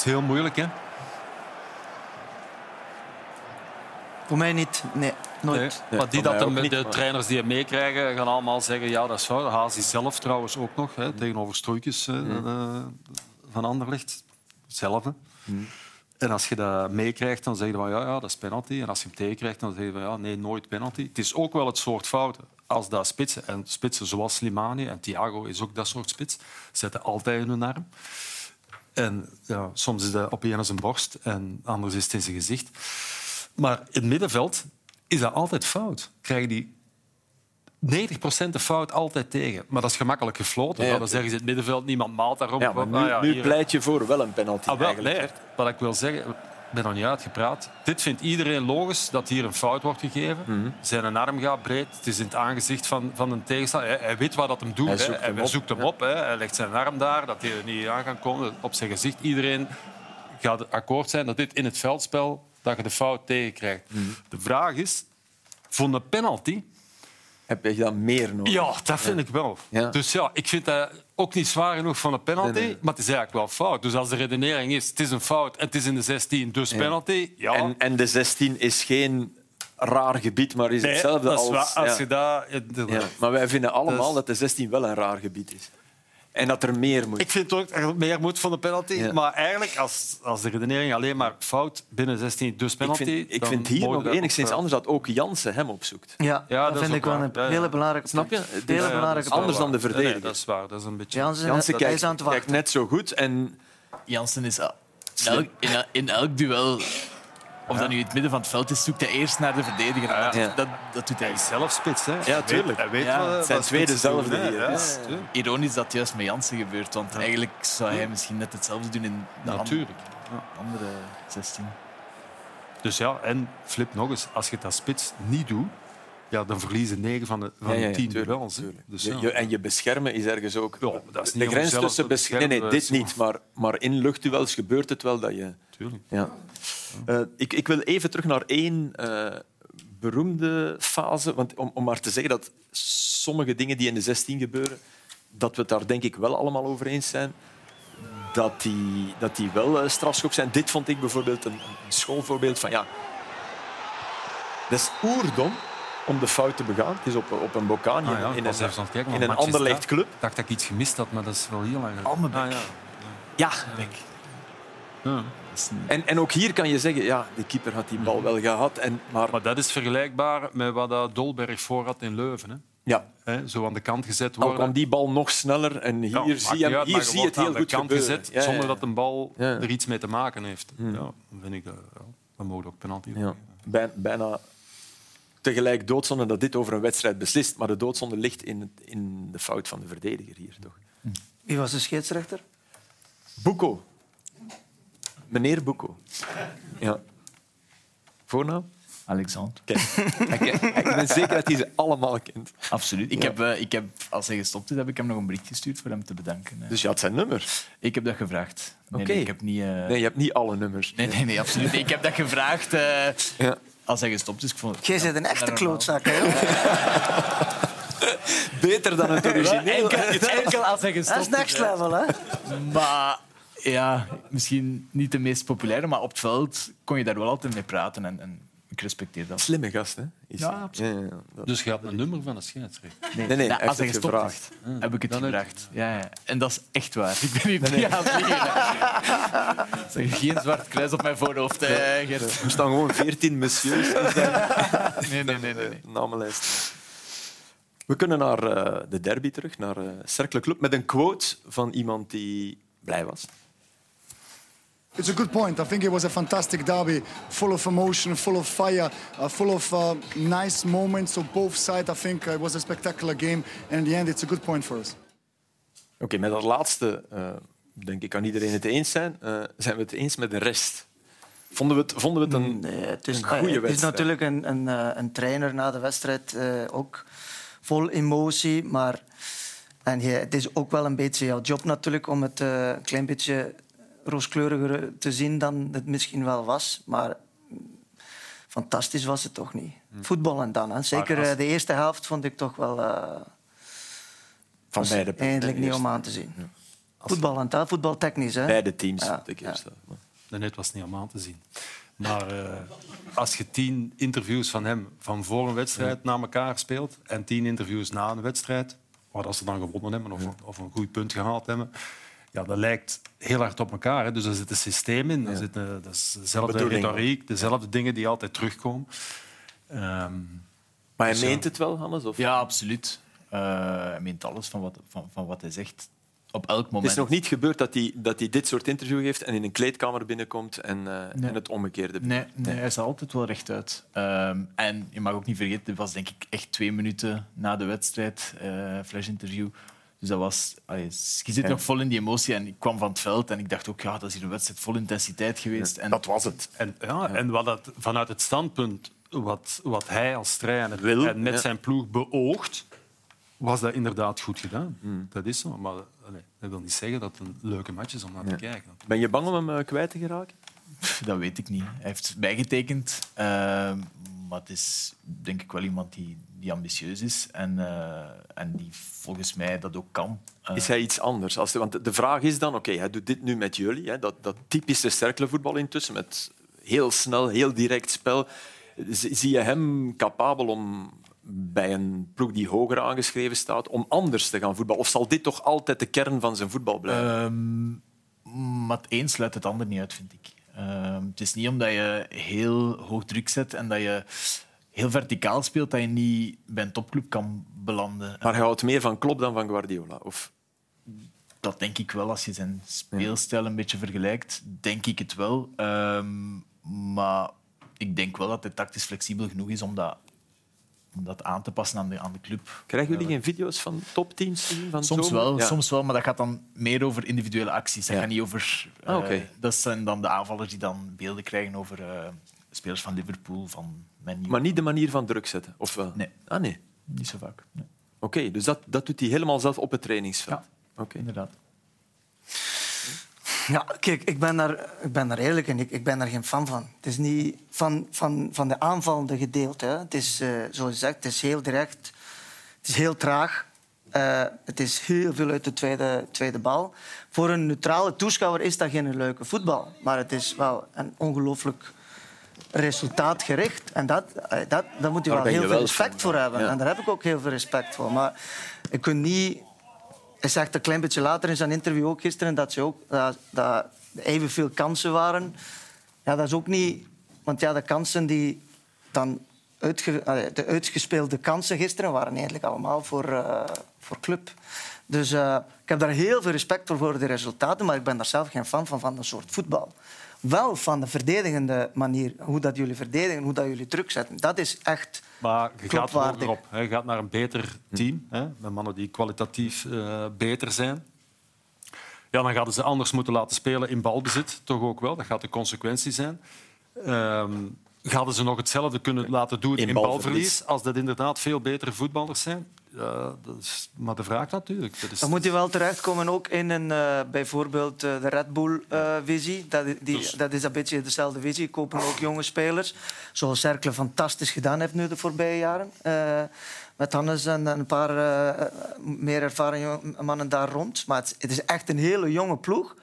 Is heel moeilijk, hè? Voor mij niet. Nee, nooit. Nee, Nee, maar die dat niet, de maar- trainers die hem meekrijgen, gaan allemaal zeggen ja, dat is fout. Hazi zelf trouwens ook nog, hè, tegenover Stroeikens eh, eh, van Anderlecht. Hetzelfde. En als je dat meekrijgt, dan zeg je van ja, ja, dat is penalty. En als je hem tegenkrijgt, dan zeg je van ja, nee, nooit penalty. Het is ook wel het soort fouten als dat spitsen. En spitsen zoals Slimani en Thiago is ook dat soort spits. Zetten altijd in hun arm. En ja, soms is dat op een zijn borst en anders is het in zijn gezicht. Maar in het middenveld is dat altijd fout. Krijgen die 90% de fout altijd tegen. Maar dat is gemakkelijk gefloten. Ja, ja. dan zeggen ze in het middenveld, niemand maalt daarom. Ja, maar nu, Ah ja, nu pleit je voor wel een penalty. Ah, wel, eigenlijk. nee, wat ik wil zeggen, ben nog niet uitgepraat. Dit vindt iedereen logisch dat hier een fout wordt gegeven. Mhm. Zijn arm gaat breed. Het is in het aangezicht van, van een tegenstander. Hij, hij weet wat dat hem doet. Hij hè. zoekt hem hij op. zoekt hem op. Hè. Hij legt zijn arm daar, dat hij er niet aan kan komen. Op zijn gezicht. Iedereen gaat akkoord zijn dat dit in het veldspel dat je de fout tegenkrijgt. Mhm. De vraag is, voor een penalty... Heb je dat meer nodig? Ja, dat vind ik wel. Ja. Dus ja, ik vind dat ook niet zwaar genoeg van een penalty, Nee, nee. maar het is eigenlijk wel fout. Dus als de redenering is, het is een fout en het is in de 16, dus penalty, ja. En, en de 16 is geen raar gebied, maar is Nee, hetzelfde dat is als... waar. als ja. je dat... Maar wij vinden allemaal Dus- dat de 16 wel een raar gebied is. En dat er meer moet. Ik vind ook dat er meer moet van de penalty. Ja. Maar eigenlijk, als, als de redenering alleen maar fout binnen 16, dus ik penalty... vind, ik vind hier nog enigszins eh, anders dat ook Jansen hem opzoekt. Ja, Ja, dat, vind ik wel een hele belangrijke Snap je? Hele ja, belangrijke dat is wel Anders dan de waar. Nee, nee, verdediger. dat is waar. Dat is een beetje... Jansen, Jansen hij is kijkt, aan het wachten. kijkt net zo goed. En Jansen is elk, in, el- in elk duel, of dat nu in het midden van het veld is, zoekt hij eerst naar de verdediger. Dat, Ja. dat, dat doet hij. Zelf spits, hè. Ja, tuurlijk. Hij weet, Ja, wat- het wat zijn tweede spitsen doen, zelfde hè. hier, Ja, dus- tuurlijk. Ironisch dat het juist met Jansen gebeurt, want eigenlijk zou hij misschien net hetzelfde doen in de Natuurlijk. Ja. andere 16. Dus ja, en flip nog eens, als je als spits niet doet, ja, dan verliezen 9 van de, van Ja, de ja, ja, 10 tuurlijk, duels. Dus Je- ja. je- en je beschermen is ergens ook... Ja, dat is niet de grens tussen... Nee, beschermen, nee, dat dit niet. Maar, maar in luchtduels gebeurt het wel dat je... Tuurlijk. Ja. Eh, ik, ik wil even terug naar één eh, beroemde fase. Want om, om maar te zeggen dat sommige dingen die in de 16 gebeuren, dat we het daar denk ik wel allemaal over eens zijn, dat die, dat die wel eh, strafschop zijn. Dit vond ik bijvoorbeeld een, een schoolvoorbeeld van ja, dat is oerdom om de fout te begaan. Het is op, op een bokaan Ah, ja, in, een, kijken, in een Anderlecht dat. club. Ik dacht dat ik iets gemist had, maar dat is wel heel lang geleden. Almebek. Ah, ja. Ja, Ja. En, en ook hier kan je zeggen, ja, de keeper had die bal wel gehad. En, maar, Maar dat is vergelijkbaar met wat dat Dolberg voor had in Leuven. Hè. ja, Hè, zo aan de kant gezet Al worden. kwam die bal nog sneller en hier Ja, zie je, hem- uit, hier zie je het heel aan goed de kant gebeuren. gezet Ja, ja, zonder dat een bal Ja. er iets mee te maken heeft. Ja, dan vind ik dat, ja, dan mogen we ook penalty Ja. Bij- Bijna tegelijk doodzonde dat dit over een wedstrijd beslist, maar de doodzonde ligt in, in de fout van de verdediger hier. Toch? Wie was de scheidsrechter? Boeko. Meneer Boeko. Ja. Voornaam? Alexander. Kijk. Ik, ik ben zeker dat hij ze allemaal kent. Absoluut. Ik heb, eh, ik heb, als hij gestopt is, heb ik hem nog een bericht gestuurd voor hem te bedanken. eh. Dus je had zijn nummer. Ik heb dat gevraagd. Nee, Oké. nee, ik heb niet... eh, Nee, je hebt niet alle nummers. Nee, nee, nee, absoluut. niet. Ik heb dat gevraagd eh, Ja. als hij gestopt is. Ik vond, Jij bent een echte klootzak, hè? Beter dan het origineel. Enkel, enkel als hij Dat gestopt is next level, hè? Maar ja, misschien niet de meest populaire, maar op het veld kon je daar wel altijd mee praten. En, en ik respecteer dat. Slimme gast, hè? Is Ja, absoluut. Ja, ja, dat- Dus je had een nummer van een scheidsrechter. Nee, Nee, nee, Nou, als hij het gestopt gevraagd. is, heb ik het Dan gevraagd. Ja, ja. En dat is echt waar. Ik ben hier niet aan het liegen. hè. Zeg, Geen zwart kruis op mijn voorhoofd, hè, Gert. Er staan gewoon veertien messieurs Nee, nee, nee. nee, nee. namenlijst. We kunnen naar eh, de derby terug, naar uh, Cercle Club, met een quote van iemand die blij was. It's a good point. I think it was a fantastic derby, full of emotion, full of fire, uh, full of uh, nice moments on both sides. I think uh, it was a spectacular game, and in the end, it's a good point for us. Oké, okay, met dat laatste uh, denk ik kan iedereen het eens zijn. Uh, zijn we het eens met de rest? Vonden we het, vonden we het een, nee, het is, een goede wedstrijd? Het is natuurlijk een, een, een trainer na de wedstrijd ook vol emotie, maar en je, het is ook wel een beetje jouw job natuurlijk om het een klein beetje rooskleuriger te zien dan het misschien wel was. Maar fantastisch was het toch niet. Hm. Voetbal en dan. Hè. Zeker als... de eerste helft vond ik toch wel... Uh, van beide Eindelijk niet om aan te zien. Ja. Voetbal en taal, voetbaltechnisch. Hè? Beide teams. Ja, ik eerst, ja. Net was niet om aan te zien. Maar uh, als je tien interviews van hem van voor een wedstrijd ja. na elkaar speelt en tien interviews na een wedstrijd, waar ze dan gewonnen hebben of, of een goed punt gehaald hebben, ja, dat lijkt heel hard op elkaar. Hè. Dus er zit een systeem in, er zit een, dat is dezelfde retoriek, dezelfde dingen die altijd terugkomen. Um, maar hij dus meent het wel, Hannes? Of? Ja, absoluut. Uh, hij meent alles van wat, van, van wat hij zegt. Op elk moment. Het is nog niet gebeurd dat hij, dat hij dit soort interview geeft en in een kleedkamer binnenkomt en, uh, nee. en het omgekeerde. Nee, nee, hij is altijd wel rechtuit. Um, en je mag ook niet vergeten, het was denk ik echt twee minuten na de wedstrijd, uh, flash-interview. Dus dat was, allee, je zit nog vol in die emotie. En ik kwam van het veld en ik dacht ook, ja, dat is hier een wedstrijd vol intensiteit geweest. En, dat was het. En, ja, en wat dat, vanuit het standpunt wat, wat hij als trainer Wil, en met zijn ploeg beoogt, was dat inderdaad goed gedaan. Hmm. Dat is zo. Maar allee, dat wil niet zeggen dat het een leuke match is om naar te kijken. Ben je bang om hem uh, kwijt te geraken? Dat weet ik niet. Hij heeft bijgetekend. Uh, maar het is denk ik wel iemand die, die ambitieus is en, uh, en die volgens mij dat ook kan. Uh, is hij iets anders? Als de, want de vraag is dan, oké, okay, hij doet dit nu met jullie, hè, dat, dat typische sterklevoetbal intussen, met heel snel, heel direct spel. Zie je hem capabel om bij een ploeg die hoger aangeschreven staat, om anders te gaan voetballen? Of zal dit toch altijd de kern van zijn voetbal blijven? Um, maar het een sluit het ander niet uit, vind ik. Um, het is niet omdat je heel hoog druk zet en dat je heel verticaal speelt dat je niet bij een topclub kan belanden. Maar hij houdt meer van Klopp dan van Guardiola? Of? Dat denk ik wel. Als je zijn speelstijl een beetje vergelijkt, denk ik het wel. Um, maar ik denk wel dat hij tactisch flexibel genoeg is om dat dat aan te passen aan de, aan de club. Krijgen jullie geen video's van topteams te zien? Van soms, wel, soms wel, maar dat gaat dan meer over individuele acties. Dat, gaat niet over, ah, okay. uh, dat zijn dan de aanvallers die dan beelden krijgen over uh, spelers van Liverpool, van Man Maar niet de manier van druk zetten? Of wel? Nee. Ah, nee. Niet zo vaak. Nee. Oké, okay, dus dat, dat doet hij helemaal zelf op het trainingsveld? Ja, okay. inderdaad. Ja, kijk, ik ben daar, ik ben daar eerlijk en ik, ik ben daar geen fan van. Het is niet van, van, van de aanvallende gedeelte. Hè. Het is, uh, zoals gezegd, het is heel direct. Het is heel traag. Uh, het is heel veel uit de tweede, tweede bal. Voor een neutrale toeschouwer is dat geen leuke voetbal. Maar het is wel een ongelooflijk resultaatgericht. En dat, eh, dat, daar moet je wel heel veel respect voor hebben. Ja. En daar heb ik ook heel veel respect voor. Maar je kunt niet hij zegt een klein beetje later in zijn interview ook gisteren dat, ze ook, dat, dat evenveel kansen waren. Ja, dat is ook niet... Want ja, de kansen die dan... Uitge, de uitgespeelde kansen gisteren waren eigenlijk allemaal voor, uh, voor club. Dus uh, ik heb daar heel veel respect voor, voor de resultaten, maar ik ben daar zelf geen fan van, van dat soort voetbal. Wel van de verdedigende manier, hoe dat jullie verdedigen, hoe dat jullie druk zetten. Dat is echt maar je gaat hoger op. Je gaat naar een beter team, hè, met mannen die kwalitatief uh, beter zijn. Ja, dan gaan ze anders moeten laten spelen in balbezit, toch ook wel. Dat gaat de consequentie zijn. Um, Gaan ze nog hetzelfde kunnen laten doen in, in balverlies, als dat inderdaad veel betere voetballers zijn? Ja, dat is maar de vraag natuurlijk. Dat is... Dan moet je wel terechtkomen ook in een, uh, bijvoorbeeld uh, de Red Bull-visie. Uh, dat, die, dus... dat is een beetje dezelfde visie. Kopen ook jonge spelers. Zoals Cercle fantastisch gedaan heeft nu de voorbije jaren. Met Hannes en een paar meer ervaren mannen daar rond. Maar het, het is echt een hele jonge ploeg.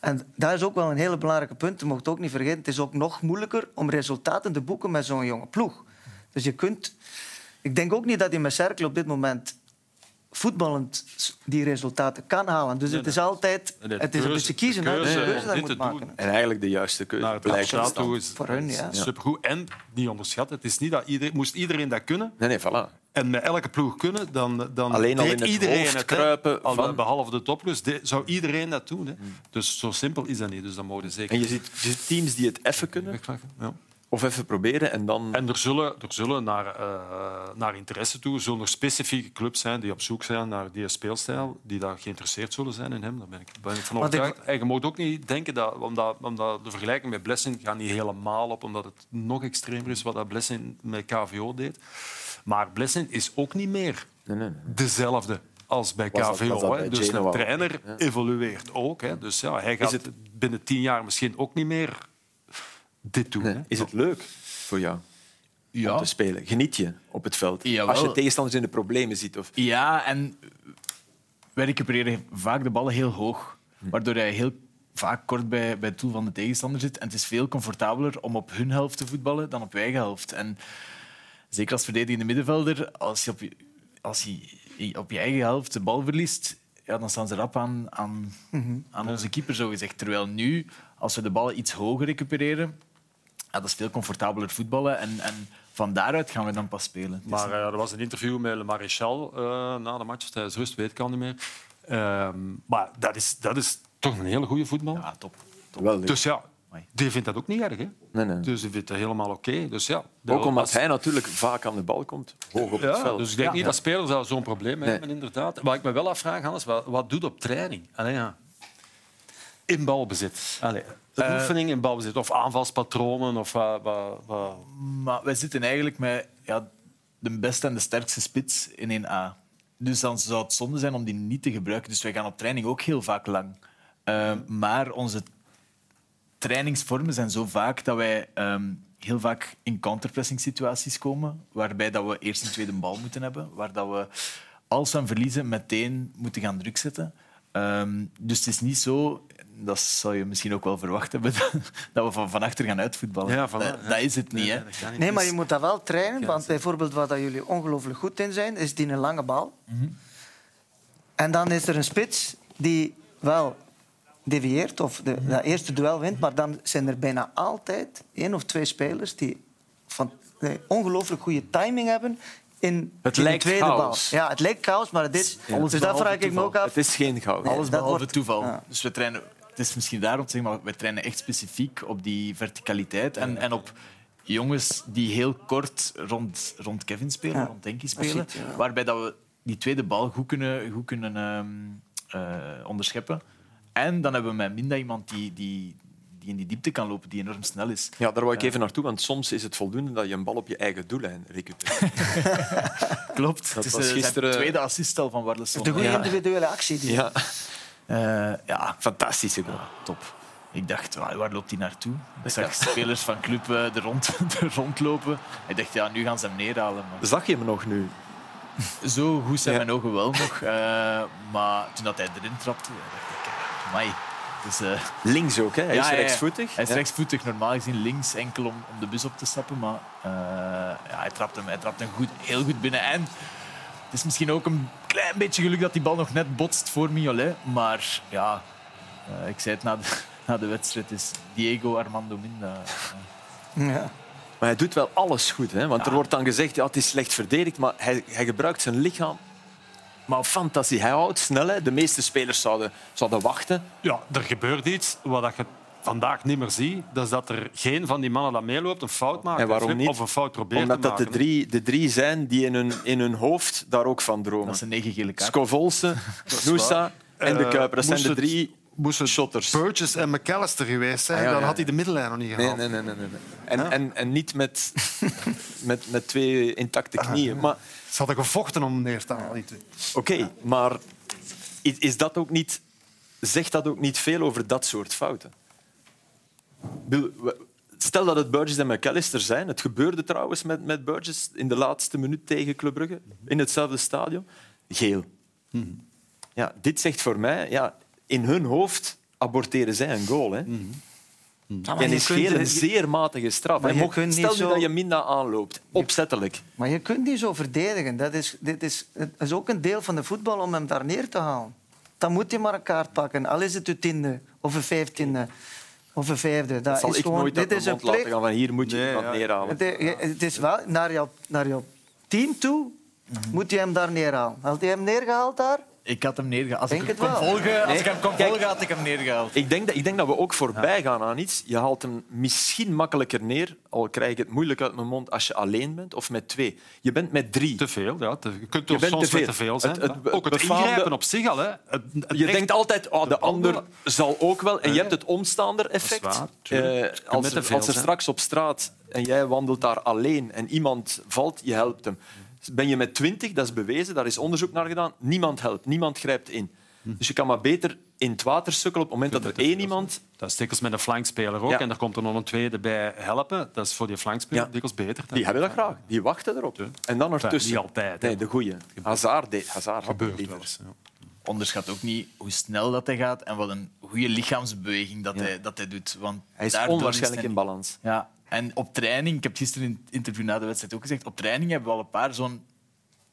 En dat is ook wel een hele belangrijke punt. Je mocht ook niet vergeten, het is ook nog moeilijker om resultaten te boeken met zo'n jonge ploeg. Dus je kunt... Ik denk ook niet dat je met Cercle op dit moment voetballend die resultaten kan halen. Dus het is altijd het is een beetje kiezen. Keuze, hè, keuze dat moet maken. En eigenlijk de juiste keuze. Naar het toe is voor hun, ja. supergoed. En niet onderschatten, het is niet dat iedereen, moest iedereen dat kunnen. Nee, nee, voilà. en met elke ploeg kunnen, dan, dan Alleen al deed in het iedereen hoofd het. kruipen Al- van- Behalve de de- zou iedereen dat doen. Hè. Dus zo simpel is dat niet. Dus dat mogen zeker En je ziet, je ziet teams die het even kunnen. Ja. Of even proberen, en dan... En er zullen, er zullen naar, eh, naar interesse toe zullen er specifieke clubs zijn die op zoek zijn naar die speelstijl, die daar geïnteresseerd zullen zijn in hem. Daar ben ik, ben ik van overtuigd. En je moet ook niet denken dat, omdat, omdat de vergelijking met Blessing gaat niet helemaal op, omdat het nog extremer is wat dat Blessing met KVO deed. Maar Blessing is ook niet meer Nee, nee, nee. dezelfde als bij Was dat- KVO. was dat hè. bij Dus Genoa een ook? trainer evolueert ook. Hè. Dus ja, hij gaat het- binnen tien jaar misschien ook niet meer dit doen. Nee. Hè. Is het leuk voor jou om Ja. te spelen? Geniet je op het veld? Jawel. Als je tegenstanders in de problemen ziet? Of... Ja, en wij recupereren vaak de ballen heel hoog. Waardoor hij heel vaak kort bij, bij het doel van de tegenstander zit. En het is veel comfortabeler om op hun helft te voetballen dan op je eigen helft. En zeker als verdedigende middenvelder, als je op je, als je op je eigen helft de bal verliest, ja, dan staan ze rap aan, aan, aan onze keeper, zo gezegd. Terwijl nu, als we de ballen iets hoger recupereren, ja, dat is veel comfortabeler voetballen. En, en van daaruit gaan we dan pas spelen. Maar eh, er was een interview met Le Maréchal eh, na de match tijdens rust, weet ik al niet meer. Ehm, maar dat is, dat is toch een hele goede voetbal. ja, top. Wel, Dus ja, die vindt dat ook niet erg. Hè? nee, nee. Dus die vindt dat helemaal oké. Dus ja, Ook omdat hij natuurlijk vaak aan de bal komt, hoog op het veld. dus ik denk niet dat spelers daar zo'n probleem mee Nee. hebben, inderdaad. Wat ik me wel afvraag, Hans, wat, wat doet op training? Allee, ja. In balbezit. Allee, Eh, oefening in balbezit. Of aanvalspatronen. Of, wat, wat, wat- Maar wij zitten eigenlijk met ja, de beste en de sterkste spits in 1A. Dus dan zou het zonde zijn om die niet te gebruiken. Dus wij gaan op training ook heel vaak lang. Uh, maar onze trainingsvormen zijn zo vaak dat wij um, heel vaak in counterpressing situaties komen, waarbij dat we eerst een tweede bal moeten hebben, waar dat we als we hem verliezen meteen moeten gaan druk zetten. Um, dus het is niet zo, dat zou je misschien ook wel verwacht hebben, dat we van, van achter gaan uitvoetballen. Ja, van, dat, is het niet. Nee, hè. nee, maar Dus- je moet dat wel trainen. Want bijvoorbeeld wat dat jullie ongelooflijk goed in zijn, is die een lange bal. En dan is er een spits die wel devieert of de, dat eerste duel wint, maar dan zijn er bijna altijd één of twee spelers die van nee, ongelooflijk goede timing hebben in, Het in lijkt de tweede chaos. bal. Ja, het lijkt chaos, maar het is. Dus dat vraag ik me ook af. Het is geen goud. Nee. Alles dat behalve wordt- toeval. ja. Dus we trainen, het is misschien daarom te zeggen, maar we trainen echt specifiek op die verticaliteit en, en op jongens die heel kort rond, rond Kevin spelen, Ja. rond Denki spelen, ja. waarbij dat we die tweede bal goed kunnen, goed kunnen ehm, eh, onderscheppen. En dan hebben we met Minda iemand die, die, die in die diepte kan lopen, die enorm snel is. Ja, daar wou ik even naartoe, want soms is het voldoende dat je een bal op je eigen doellijn recupereert. Klopt. het is was eh, gisteren- zijn tweede assist al van Warleson. De goede Ja. individuele actie. Die. Ja, Eh, ja, fantastische goal. top. Ik dacht, waar, waar loopt hij naartoe? Ik zag spelers van club eh, er, rond, er rondlopen. Ik dacht, ja, nu gaan ze hem neerhalen. Maar Zag je hem nog nu? zo goed zijn Ja. mijn ogen wel nog. eh, maar toen dat hij erin trapte, dacht ik, amai. Dus, eh, Links ook, hè? Hij Ja, is rechtsvoetig. hij is rechtsvoetig, normaal gezien links, enkel om, om de bus op te stappen. Maar eh, ja, hij trapte hem, hij trapte hem goed, heel goed binnen. En het is misschien ook een klein beetje geluk dat die bal nog net botst voor Mignolet. Maar ja, eh, ik zei het na de, na de wedstrijd, is Diego Armando Minda. Eh, Ja. Maar hij doet wel alles goed. Hè? Want er wordt dan gezegd, ja, het is slecht verdedigd, maar hij, hij gebruikt zijn lichaam. Maar fantastisch. Hij houdt snel. Hè? De meeste spelers zouden, zouden wachten. Ja, er gebeurt iets wat dat je vandaag niet meer ziet. Dat is dat er geen van die mannen dat meeloopt een fout maakt. En waarom niet? Of een fout probeert Omdat te dat de maken. drie, de drie zijn die in hun, in hun hoofd daar ook van dromen. dat zijn negen gele kaarten. Noosa en de Eh, Kuiper. Dat zijn de drie Moest het shotters. Burgess en McAllister geweest zijn, Ah, ja, dan ja. had hij de middenlijn nog niet gehaald. nee, nee. nee, nee. nee. En, en, en niet met, met, met twee intacte knieën. Maar Ze hadden gevochten om neer te halen. Oké, maar is dat ook niet, zegt dat ook niet veel over dat soort fouten? Stel dat het Burgess en McAllister zijn. Het gebeurde trouwens met, met Burgess in de laatste minuut tegen Club Brugge in hetzelfde stadion. Geel. Ja, dit zegt voor mij, ja, in hun hoofd aborteren zij een goal. Hè. Ja, maar En je is geel een zeer matige straf. Maar je Mocht- kunt niet Stel nu zo- dat je Minda aanloopt, opzettelijk. Maar je kunt niet zo verdedigen. Dat is, dit is, het is ook een deel van de voetbal om hem daar neer te halen. Dan moet je maar een kaart pakken. Al is het uw tiende of een vijftiende of een vijfde. Dat Dat zal is ik gewoon, nooit dit is een mond laten gaan van hier moet je Nee, iemand ja. neerhalen. Het, is- het is wel naar jouw, naar jouw team toe Moet hij hem daar neerhalen? Had hij hem neergehaald daar? Ik had hem neergehaald. Als, Denk ik, het kon wel. volgen, als Nee, ik hem kon kijk. volgen, had ik hem neergehaald. Ik denk, dat, ik denk dat we ook voorbij gaan aan iets. Je haalt hem misschien makkelijker neer, al krijg ik het moeilijk uit mijn mond, als je alleen bent of met twee. Je bent met drie. Te veel, ja. Te- je kunt Je er bent soms te veel. te veel zijn. Het- ook het befaamde- ingrijpen op zich al. Hè. Het, het Je denkt altijd, oh, de de ander zal ook wel. En je hebt het omstaander effect. Dat is waar, tuurlijk. Eh, als, zijn. straks op straat en jij wandelt daar alleen en iemand valt, je helpt hem. Ben je met twintig, dat is bewezen, daar is onderzoek naar gedaan, niemand helpt, niemand grijpt in. Dus je kan maar beter in het water sukkelen op het moment dat er één iemand... Dat is dikwijls met een flankspeler ook. Ja. En daar komt er nog een tweede bij helpen. Dat is voor die flankspeler Ja. dikwijls beter. Die hebben dat graag, die wachten erop. En dan ertussen... niet altijd, hè. Nee, de goeie. Hazard deed. Hazard gebeurt wel eens. Ja. Onderschat ook niet hoe snel dat hij gaat en wat een goede lichaamsbeweging dat, hij, dat hij doet. Want Hij is onwaarschijnlijk hij- in balans. Ja, en op training, ik heb gisteren in het interview na de wedstrijd ook gezegd, op training hebben we al een paar zo'n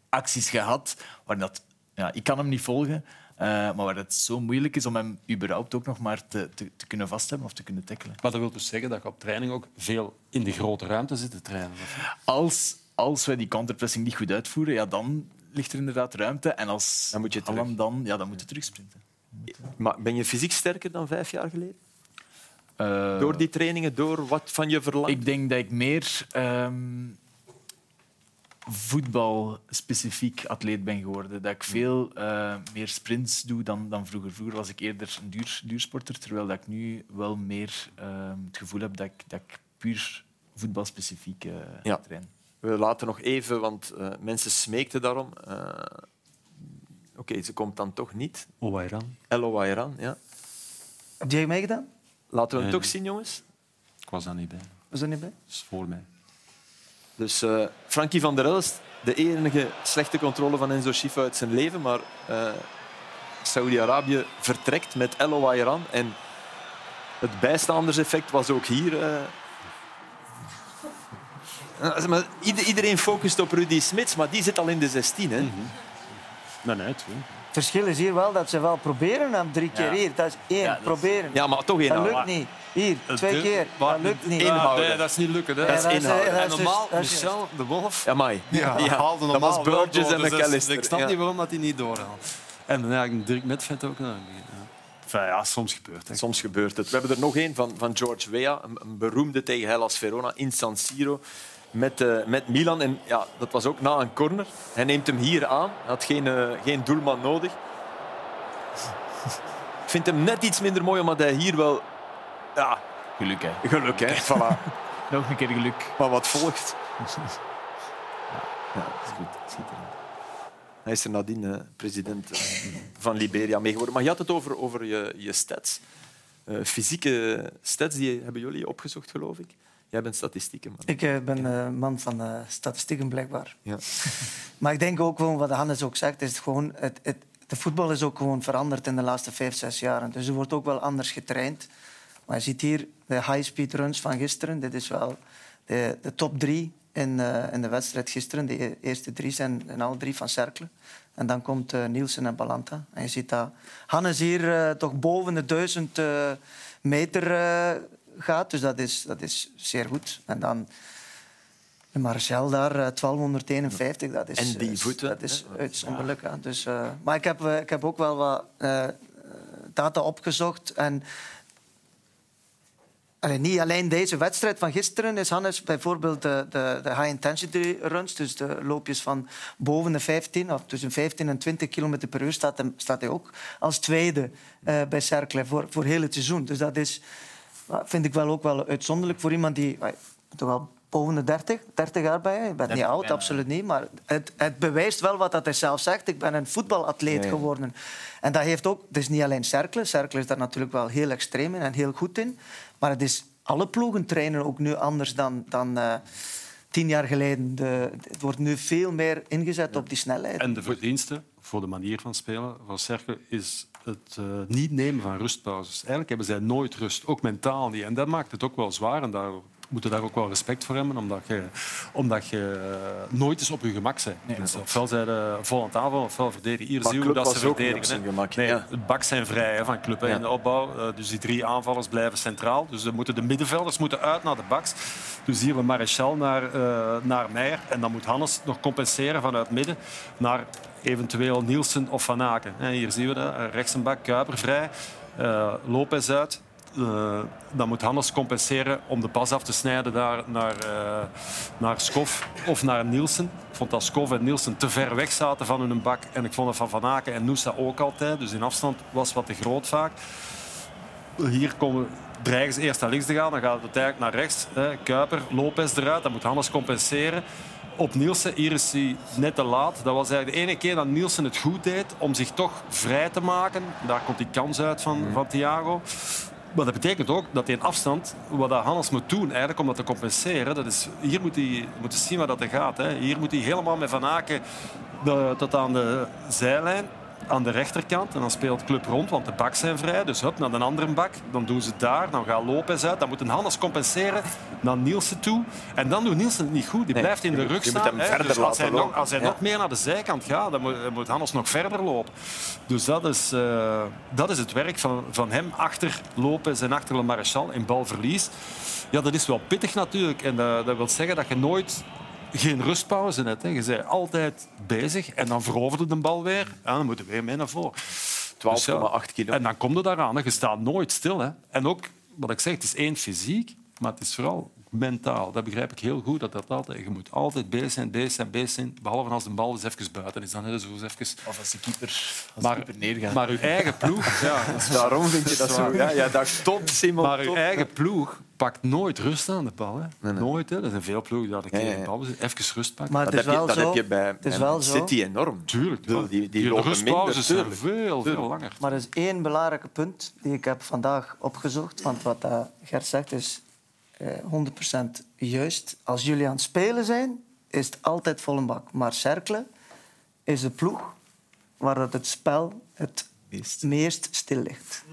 acties gehad waar dat, ja, ik kan hem niet volgen, eh, maar waar het zo moeilijk is om hem überhaupt ook nog maar te, te, te kunnen vasthouden of te kunnen tackelen. Maar dat wil dus zeggen dat je op training ook veel in de grote ruimte zit te trainen. of- Als, als wij die counterpressing niet goed uitvoeren, ja, dan ligt er inderdaad ruimte. En als Dan moet je dan, ja, dan moet je terugsprinten. Maar ben je fysiek sterker dan vijf jaar geleden? Eh, Door die trainingen, door wat van je verlangt? Ik denk dat ik meer ehm voetbalspecifiek atleet ben geworden. Dat ik veel eh, meer sprints doe dan, dan vroeger. Vroeger was ik eerder een duur, duursporter, terwijl dat ik nu wel meer ehm, het gevoel heb dat ik, dat ik puur voetbalspecifiek eh Ja. train. We laten nog even, want eh, mensen smeekten daarom. Eh, Oké, ze komt dan toch niet. Oh, waar dan? Elo Ayran, ja. Heb jij meegedaan? Laten we hem Nee, toch nee. zien, jongens. Ik was daar niet bij. Was er niet bij? Dat is voor mij. Dus eh Frankie van der Elst, de enige slechte controle van Enzo Schiffer uit zijn leven, maar eh Saudi-Arabië vertrekt met Elo Ayran. En het bijstanderseffect was ook hier. eh. Iedereen focust op Rudy Smits, maar die zit al in de 16. Hè? Nee, nee, twee. Het verschil is hier wel dat ze wel proberen hem drie keer Ja. hier. Dat is één, Ja, dat is- proberen. Ja, maar toch één dat lukt niet. Hier, twee keer. Dat lukt niet. Inhouden. Nee, dat is niet lukken. Hè. Ja, dat is inhouden. dat En dus- normaal, dat is- Michel de Wolf, Ja, mai. ja, haalde dat normaal was wel Burgess en dus dat is- McAllister. Ik snap Ja. niet waarom dat hij niet doorhaalt. En dan eigenlijk Dirk Metvet ook. Nou, ja. Enfin, ja, soms gebeurt het. Soms gebeurt het. We hebben er nog één van, van George Weah, een, een beroemde tegen Hellas Verona in San Siro met, eh, met Milan. En ja, dat was ook na een corner. Hij neemt hem hier aan. Hij had geen, eh, geen doelman nodig. Ik vind hem net iets minder mooi, omdat hij hier wel... Ja, Geluk, hè. geluk, hè. Voilà. Nog een keer geluk. Maar wat volgt? Ja, dat is goed. Schitterend. Hij is er nadien eh, president van Liberia mee geworden. Maar je had het over, over je, je stats. Eh, fysieke stats, die hebben jullie opgezocht, geloof ik. Jij bent statistieken, man. Ik eh, ben eh, man van eh, statistieken, blijkbaar. Ja. Maar ik denk ook gewoon, wat Hannes ook zegt, is gewoon, het, het, de voetbal is ook gewoon veranderd in de laatste vijf, zes jaar. Dus er wordt ook wel anders getraind. Maar je ziet hier de high-speed runs van gisteren. Dit is wel de, de top drie in, in de wedstrijd gisteren. De e- eerste drie zijn in alle drie van Cercle. En dan komt Nielsen en Balanta. En je ziet dat Hannes hier toch boven de duizend meter gaat. Dus dat is, dat is zeer goed. En dan de Marcel daar, eh, 1251, dat is, En die voeten, dat is uitzonderlijk. hè. Dus, eh, maar ik heb, eh, ik heb ook wel wat eh, data opgezocht. En Allee, niet alleen deze wedstrijd van gisteren is Hannes bijvoorbeeld de, de, de high-intensity runs, dus de loopjes van boven de 15, of tussen 15 en 20 km per uur, staat, hem, staat hij ook als tweede eh, bij Cercle voor, voor heel het seizoen. Dus dat is, vind ik wel ook wel uitzonderlijk voor iemand die ah, toch wel boven de 30, 30 jaar bij je. Je bent niet 30 oud, bijna. absoluut niet, maar het, het bewijst wel wat dat hij zelf zegt. Ik ben een voetbalatleet geworden. En dat heeft ook, het is niet alleen Cercle. Cercle is daar natuurlijk wel heel extreem in en heel goed in. Maar het is, alle ploegen trainen ook nu anders dan, dan eh, tien jaar geleden. De, het wordt nu veel meer ingezet op die snelheid. En de verdienste voor de manier van spelen van Cercle is het eh, niet nemen van rustpauzes. Eigenlijk hebben zij nooit rust, ook mentaal niet. En dat maakt het ook wel zwaar. En daar moeten daar ook wel respect voor hebben, omdat je, omdat je eh, nooit eens op je gemak bent. dus ofwel zijn ze vol aan aanvallen, ofwel verdedigen. Hier Maar zie je hoe Club dat ze verdedigen. gemak, Nee, ja. het bak zijn vrij hè, van club Ja. in de opbouw. Eh, dus die drie aanvallers blijven centraal. Dus dan moeten de middenvelders moeten uit naar de baks. Dus hier we Maréchal naar, eh, naar Meijer. En dan moet Hannes nog compenseren vanuit midden naar eventueel Nielsen of Van Aken. En hier zien we dat. Rechts een bak, Kuiper vrij. eh Lopez uit. Eh, dan moet Hannes compenseren om de pas af te snijden daar naar, eh naar Skof of naar Nielsen. Ik vond dat Skof en Nielsen te ver weg zaten van hun bak. En ik vond het van Van Aken en Noosa ook altijd. Dus in afstand was wat te groot vaak. Hier komen, dreigen ze eerst naar links te gaan, dan gaat het uiteindelijk naar rechts. Hè. Kuiper, Lopez eruit, dan moet Hannes compenseren. Op Nielsen, hier is hij net te laat. Dat was eigenlijk de ene keer dat Nielsen het goed deed om zich toch vrij te maken. Daar komt die kans uit van, van Thiago. Maar dat betekent ook dat hij in afstand, wat Hannes moet doen eigenlijk om dat te compenseren, dat is, hier moet hij, moet zien waar dat gaat. Hè. Hier moet hij helemaal met Van Aken de- tot aan de zijlijn aan de rechterkant. En dan speelt Club rond, want de bak zijn vrij. Dus hup, naar een andere bak. Dan doen ze het daar. Dan gaat Lopez uit. Dan moet een Hannes compenseren naar Nielsen toe. En dan doet Nielsen het niet goed. Die Nee, blijft in de rug je moet staan. hem Dus als hij, nog, als hij Ja. nog meer naar de zijkant gaat, dan moet, moet Hannes nog verder lopen. Dus dat is, eh, dat is het werk van, van hem achter Lopez en achter Le Maréchal in balverlies. Ja, dat is wel pittig natuurlijk. En dat, dat wil zeggen dat je nooit geen rustpauze hebt. Hè. Je bent altijd bezig en dan veroverde de bal weer. En dan moeten we weer mee naar voren. 12,8 kilo. En dan kom je daaraan. hè. Je staat nooit stil. Hè. En ook, wat ik zeg, het is één fysiek, maar het is vooral mentaal. Dat begrijp ik heel goed. Dat dat altijd, je moet altijd bezig zijn, bezig zijn, bezig zijn. Behalve als de bal eens even buiten is. Dan is het zo eens even... Of als de keeper, als de Maar, keeper neergaat. maar uw eigen ploeg... Ja, dat is Daarom vind je dat zo. Ja, ja dat top, Simon. maar uw eigen ploeg pakt nooit rust aan de bal. Hè. nee. Nooit. Hè. Er zijn veel ploegen die dat een keer de bal zitten. Even rust pakken. Maar Dat, heb je, wel dat zo. heb je bij, het is bij wel zo. Enorm. Tuurlijk. Die, die, die rustpauzes minder, zijn tuurlijk. veel, veel Tuurlijk. langer. Maar er is één belangrijk punt die ik heb vandaag opgezocht. Want wat dat Gert zegt is eh, 100% juist. Als jullie aan het spelen zijn, is het altijd vol een bak. Maar Cercle is de ploeg waar dat het spel het Meest. meest stil ligt.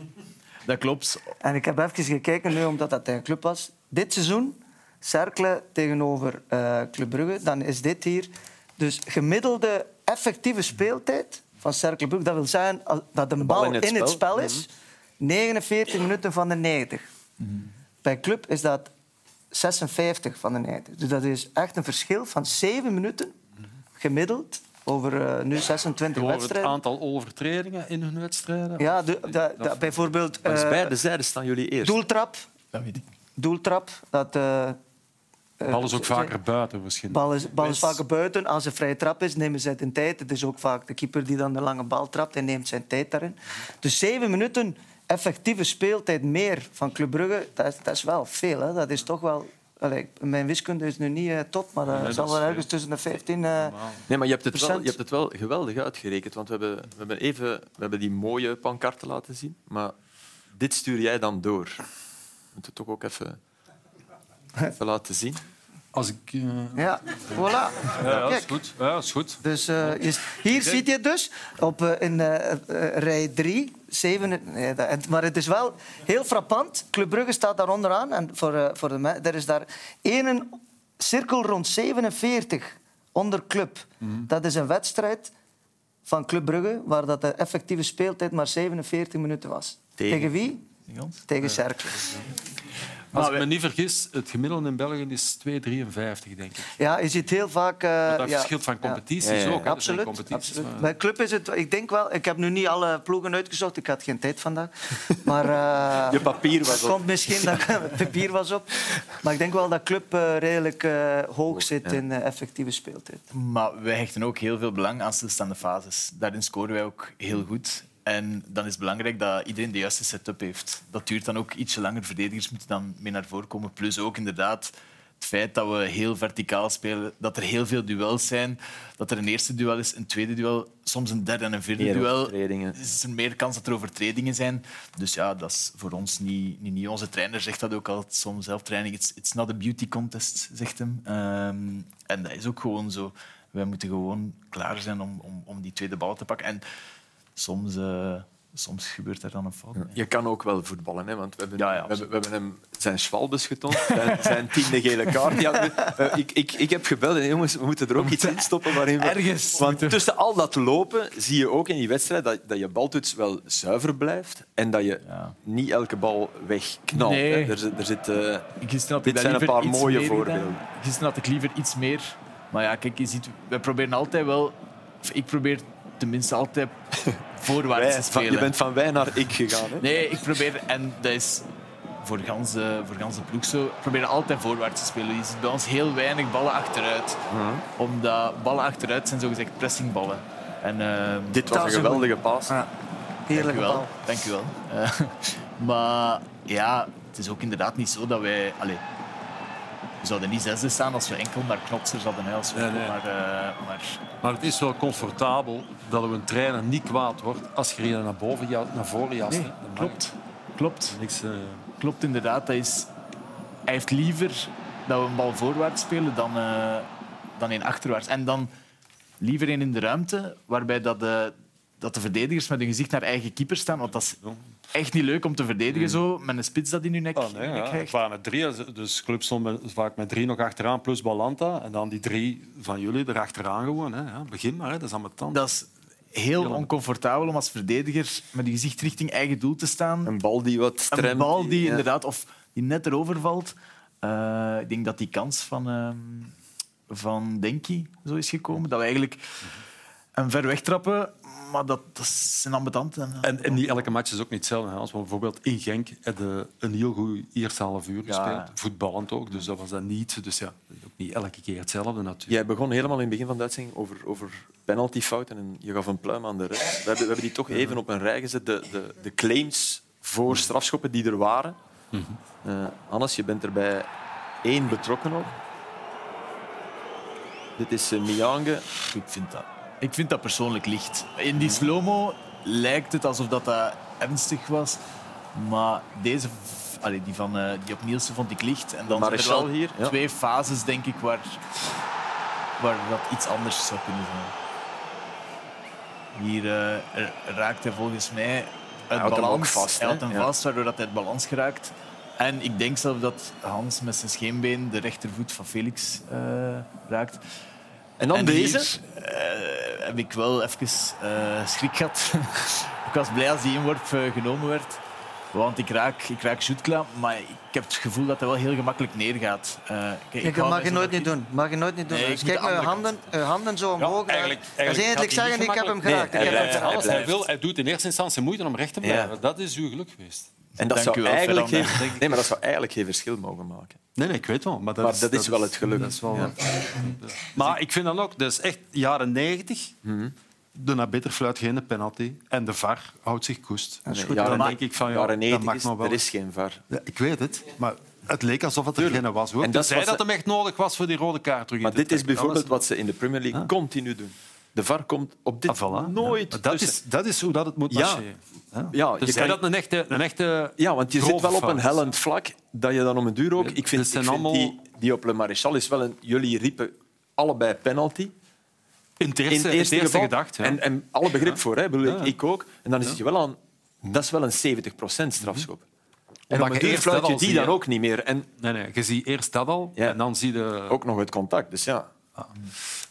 Dat klopt. En ik heb even gekeken, nu omdat dat een club was. Dit seizoen, Cercle tegenover eh Club Brugge, dan is dit hier... Dus gemiddelde effectieve speeltijd van Cercle Brugge, dat wil zeggen dat de bal, in, het spel, is, 49 minuten van de 90. Bij Club is dat 56 van de 90. Dus dat is echt een verschil van 7 minuten gemiddeld over eh, nu 26 Door het wedstrijden. aantal overtredingen in hun wedstrijden. Ja, de, de- de- bijvoorbeeld Dus eh, beide zijden staan jullie eerst. doeltrap. Dat weet ik. Doeltrap, dat... eh, Bal is ook ze- vaker buiten misschien. Bal is, bal is vaker buiten. Als een vrije trap is, nemen zij de tijd. Het is ook vaak de keeper die dan de lange bal trapt en neemt zijn tijd daarin. Dus zeven minuten effectieve speeltijd meer van Club Brugge, dat is, dat is wel veel. Hè? Dat is toch wel... Allee, mijn wiskunde is nu niet eh, top, maar dat dat zal wel ergens tussen de 15... eh, Nee, maar je hebt, het wel, je hebt het wel geweldig uitgerekend. Want we hebben, we hebben, even, we hebben die mooie pankarten laten zien. Maar dit stuur jij dan door. We moeten het toch ook even, even laten zien. Als ik... eh, ja, voilà. ja, ja, dat is goed. Ja, dat is goed. Dus eh, hier ziet je dus op, eh, in eh, eh, rij 3. Zeven, nee, dat- maar het is wel heel frappant. Club Brugge staat daar onderaan. En voor, eh, voor de, er is daar één cirkel rond 47 onder Club. Dat is een wedstrijd van Club Brugge waar dat de effectieve speeltijd maar 47 minuten was. Tegen? Tegen wie? Tegen? Tegen Cercle. Als Maar ik we- me niet vergis, het gemiddelde in België is 2,53 denk ik. Ja, je ziet heel vaak... eh, Dat ja, verschilt van competities Ja, ja, ja. ook. hè. Absoluut. competities absoluut. waar- Bij club is het, ik denk wel, ik heb nu niet alle ploegen uitgezocht, ik had geen tijd vandaag. Maar eh, Je papier was op. komt misschien dat het papier was op. Maar ik denk wel dat club eh, redelijk eh, hoog zit in effectieve speeltijd. Maar wij hechten ook heel veel belang aan stilstaande fases. Daarin scoren wij ook heel goed. En dan is het belangrijk dat iedereen de juiste setup heeft. Dat duurt dan ook ietsje langer. Verdedigers moeten dan mee naar voren komen. Plus ook inderdaad het feit dat we heel verticaal spelen. Dat er heel veel duels zijn. Dat er een eerste duel is, een tweede duel, soms een derde en een vierde Meer duel. overtredingen. Is er meer kans dat er overtredingen zijn. Dus ja, dat is voor ons niet, niet nieuw. Onze trainer zegt dat ook altijd soms zelf training. It's, it's not a beauty contest, zegt hem. Ehm, en dat is ook gewoon zo. Wij moeten gewoon klaar zijn om, om, om die tweede bal te pakken. En soms eh, soms gebeurt er dan een fout. Je kan ook wel voetballen, hè, want we hebben, Ja, ja, we hebben, we hebben hem zijn schwalbes getoond, zijn, zijn tiende gele kaart. Ja, eh, ik, ik, ik heb gebeld en jongens, we moeten er ook iets in stoppen. Waarin we, Ergens Want moeten- tussen al dat lopen zie je ook in die wedstrijd dat, dat je baltoets wel zuiver blijft en dat je Ja. niet elke bal wegknalt. Nee. Er, zit- er zit, eh, Gisteren Dit ik zijn daar een paar mooie voorbeelden. Gisteren had ik liever iets meer. Maar ja, kijk, je ziet, we proberen altijd wel... Ik probeer tenminste altijd voorwaarts te van- spelen. je bent van wij naar ik gegaan. Hè? Nee, ik probeer, en dat is voor de ganse, voor ganse ploeg zo, we proberen altijd voorwaarts te spelen. Je ziet bij ons heel weinig ballen achteruit. Omdat ballen achteruit zijn zogezegd pressingballen. En, ehm, Dit was een is een geweldige paas. Ja. Dank Heerlijke u wel. bal. Dank u wel. Eh, maar ja, het is ook inderdaad niet zo dat wij... We zouden niet zesde staan als we enkel naar knotser hadden. Hè, als we Nee, nee. Maar, eh, maar Maar het is wel comfortabel dat een trainer niet kwaad wordt als je er naar, boven, naar voren jast. nee, klopt. Klopt. Niks, eh, Klopt inderdaad. Dat is, hij heeft liever dat we een bal voorwaarts spelen dan, eh dan in achterwaarts. En dan liever een in de ruimte, waarbij dat de, dat de verdedigers met hun gezicht naar eigen keeper staan. Want dat is echt niet leuk om te verdedigen zo, met een spits dat in hun nek, Oh, nee, ja. Het waren met drie, dus de club stond met, vaak met drie nog achteraan, plus Balanta. En dan die drie van jullie erachteraan gewoon. Hè. Ja, begin maar, hè. dat is aan mijn tand. Dat is heel oncomfortabel om als verdediger met je gezicht richting eigen doel te staan. Een bal die wat stremt. Een bal die ja. inderdaad, of die net erover valt. Eh, ik denk dat die kans van, ehm van Denki zo is gekomen. Dat we eigenlijk een ver wegtrappen, maar dat, dat is een ambetant. En, En, en niet elke match is ook niet hetzelfde. hè. Als we bijvoorbeeld in Genk hebben een heel goed eerste half uur Ja. gespeeld. Voetballend ook, dus dat was dat niet. Dus ja, ook niet elke keer hetzelfde natuurlijk. Jij begon helemaal in het begin van de uitzending over, over penaltyfouten en je gaf een pluim aan de rest. We hebben, we hebben die toch even op een rij gezet, de, de, de claims voor strafschoppen die er waren. Eh, Hannes, je bent er bij één betrokken op. Dit is uh, Miyange. Ik vind dat. Ik vind dat persoonlijk licht. In die slow-mo lijkt het alsof dat, dat ernstig was. Maar deze, allee, die, van, eh, die op Nielsen vond ik licht. En dan zijn er hier, ja. twee fases, denk ik, waar, waar dat iets anders zou kunnen zijn. Hier r- raakt hij volgens mij uit hem balans. ook vast, hij houdt hè? hem Ja. vast, waardoor dat hij uit balans geraakt. En ik denk zelf dat Hans met zijn scheenbeen de rechtervoet van Felix eh, raakt. En dan En deze. hier, heb ik wel even eh, schrik gehad. ik was blij als die inworp eh, genomen werd. Want ik raak, ik raak Jutkla, maar ik heb het gevoel dat hij wel heel gemakkelijk neergaat. Eh, kijk, ik Ik hou mag mij je nooit dat- niet doen. Mag je nooit niet doen. Nee, Dus kijk handen, handen zo omhoog. eigenlijk- dat is eigenlijk eigenlijk gaat hij zeggen, ik heb hem Nee, geraakt. hij hij hij, wil, hij doet in eerste instantie moeite om recht te blijven. Ja. Dat is uw geluk geweest. En dat Dank zou, eigenlijk geen, nee, maar dat zou eigenlijk geen verschil mogen maken. Nee, nee, ik weet wel. Maar dat, Maar dat is wel het geluk. Dat is wel, Ja. Maar ik vind dan ook, dat is echt jaren 90. De naar beter fluit geen penalty. En de VAR houdt zich koest. Nee, Dan jaren, denk ik van, ja, dat 90 mag is, nog wel. er is geen VAR. Ja, ik weet het, maar het leek alsof het er geen was. Hoor. En dat zei dat hem echt nodig was voor die rode kaart terug Maar te dit is bijvoorbeeld wat ze in de Premier League continu doen. De VAR komt op dit Ah, voilà. nooit Ja. Dat tussen. is, dat is hoe dat het moet Ja. marcheren. Ja. Ja, Dus je kan- dat een echte, een echte Ja, want je zit wel op een is. hellend vlak dat je dan om een duur ook... Ik vind, dit zijn ik vind allemaal- die, die op Le Maréchal is wel een... Jullie riepen allebei penalty. In het In eerste, het eerste, het gedacht. Ja. En, en alle begrip voor, hè. Ik, bedoel, Ja. ik, ik ook. En dan zit je wel aan... Dat is wel een 70% strafschop. En Omdat op een je duur fluit je die zie, dan ook niet meer. En Nee, nee, je ziet eerst dat al Ja. en dan zie je... ook nog het contact. Dus ja...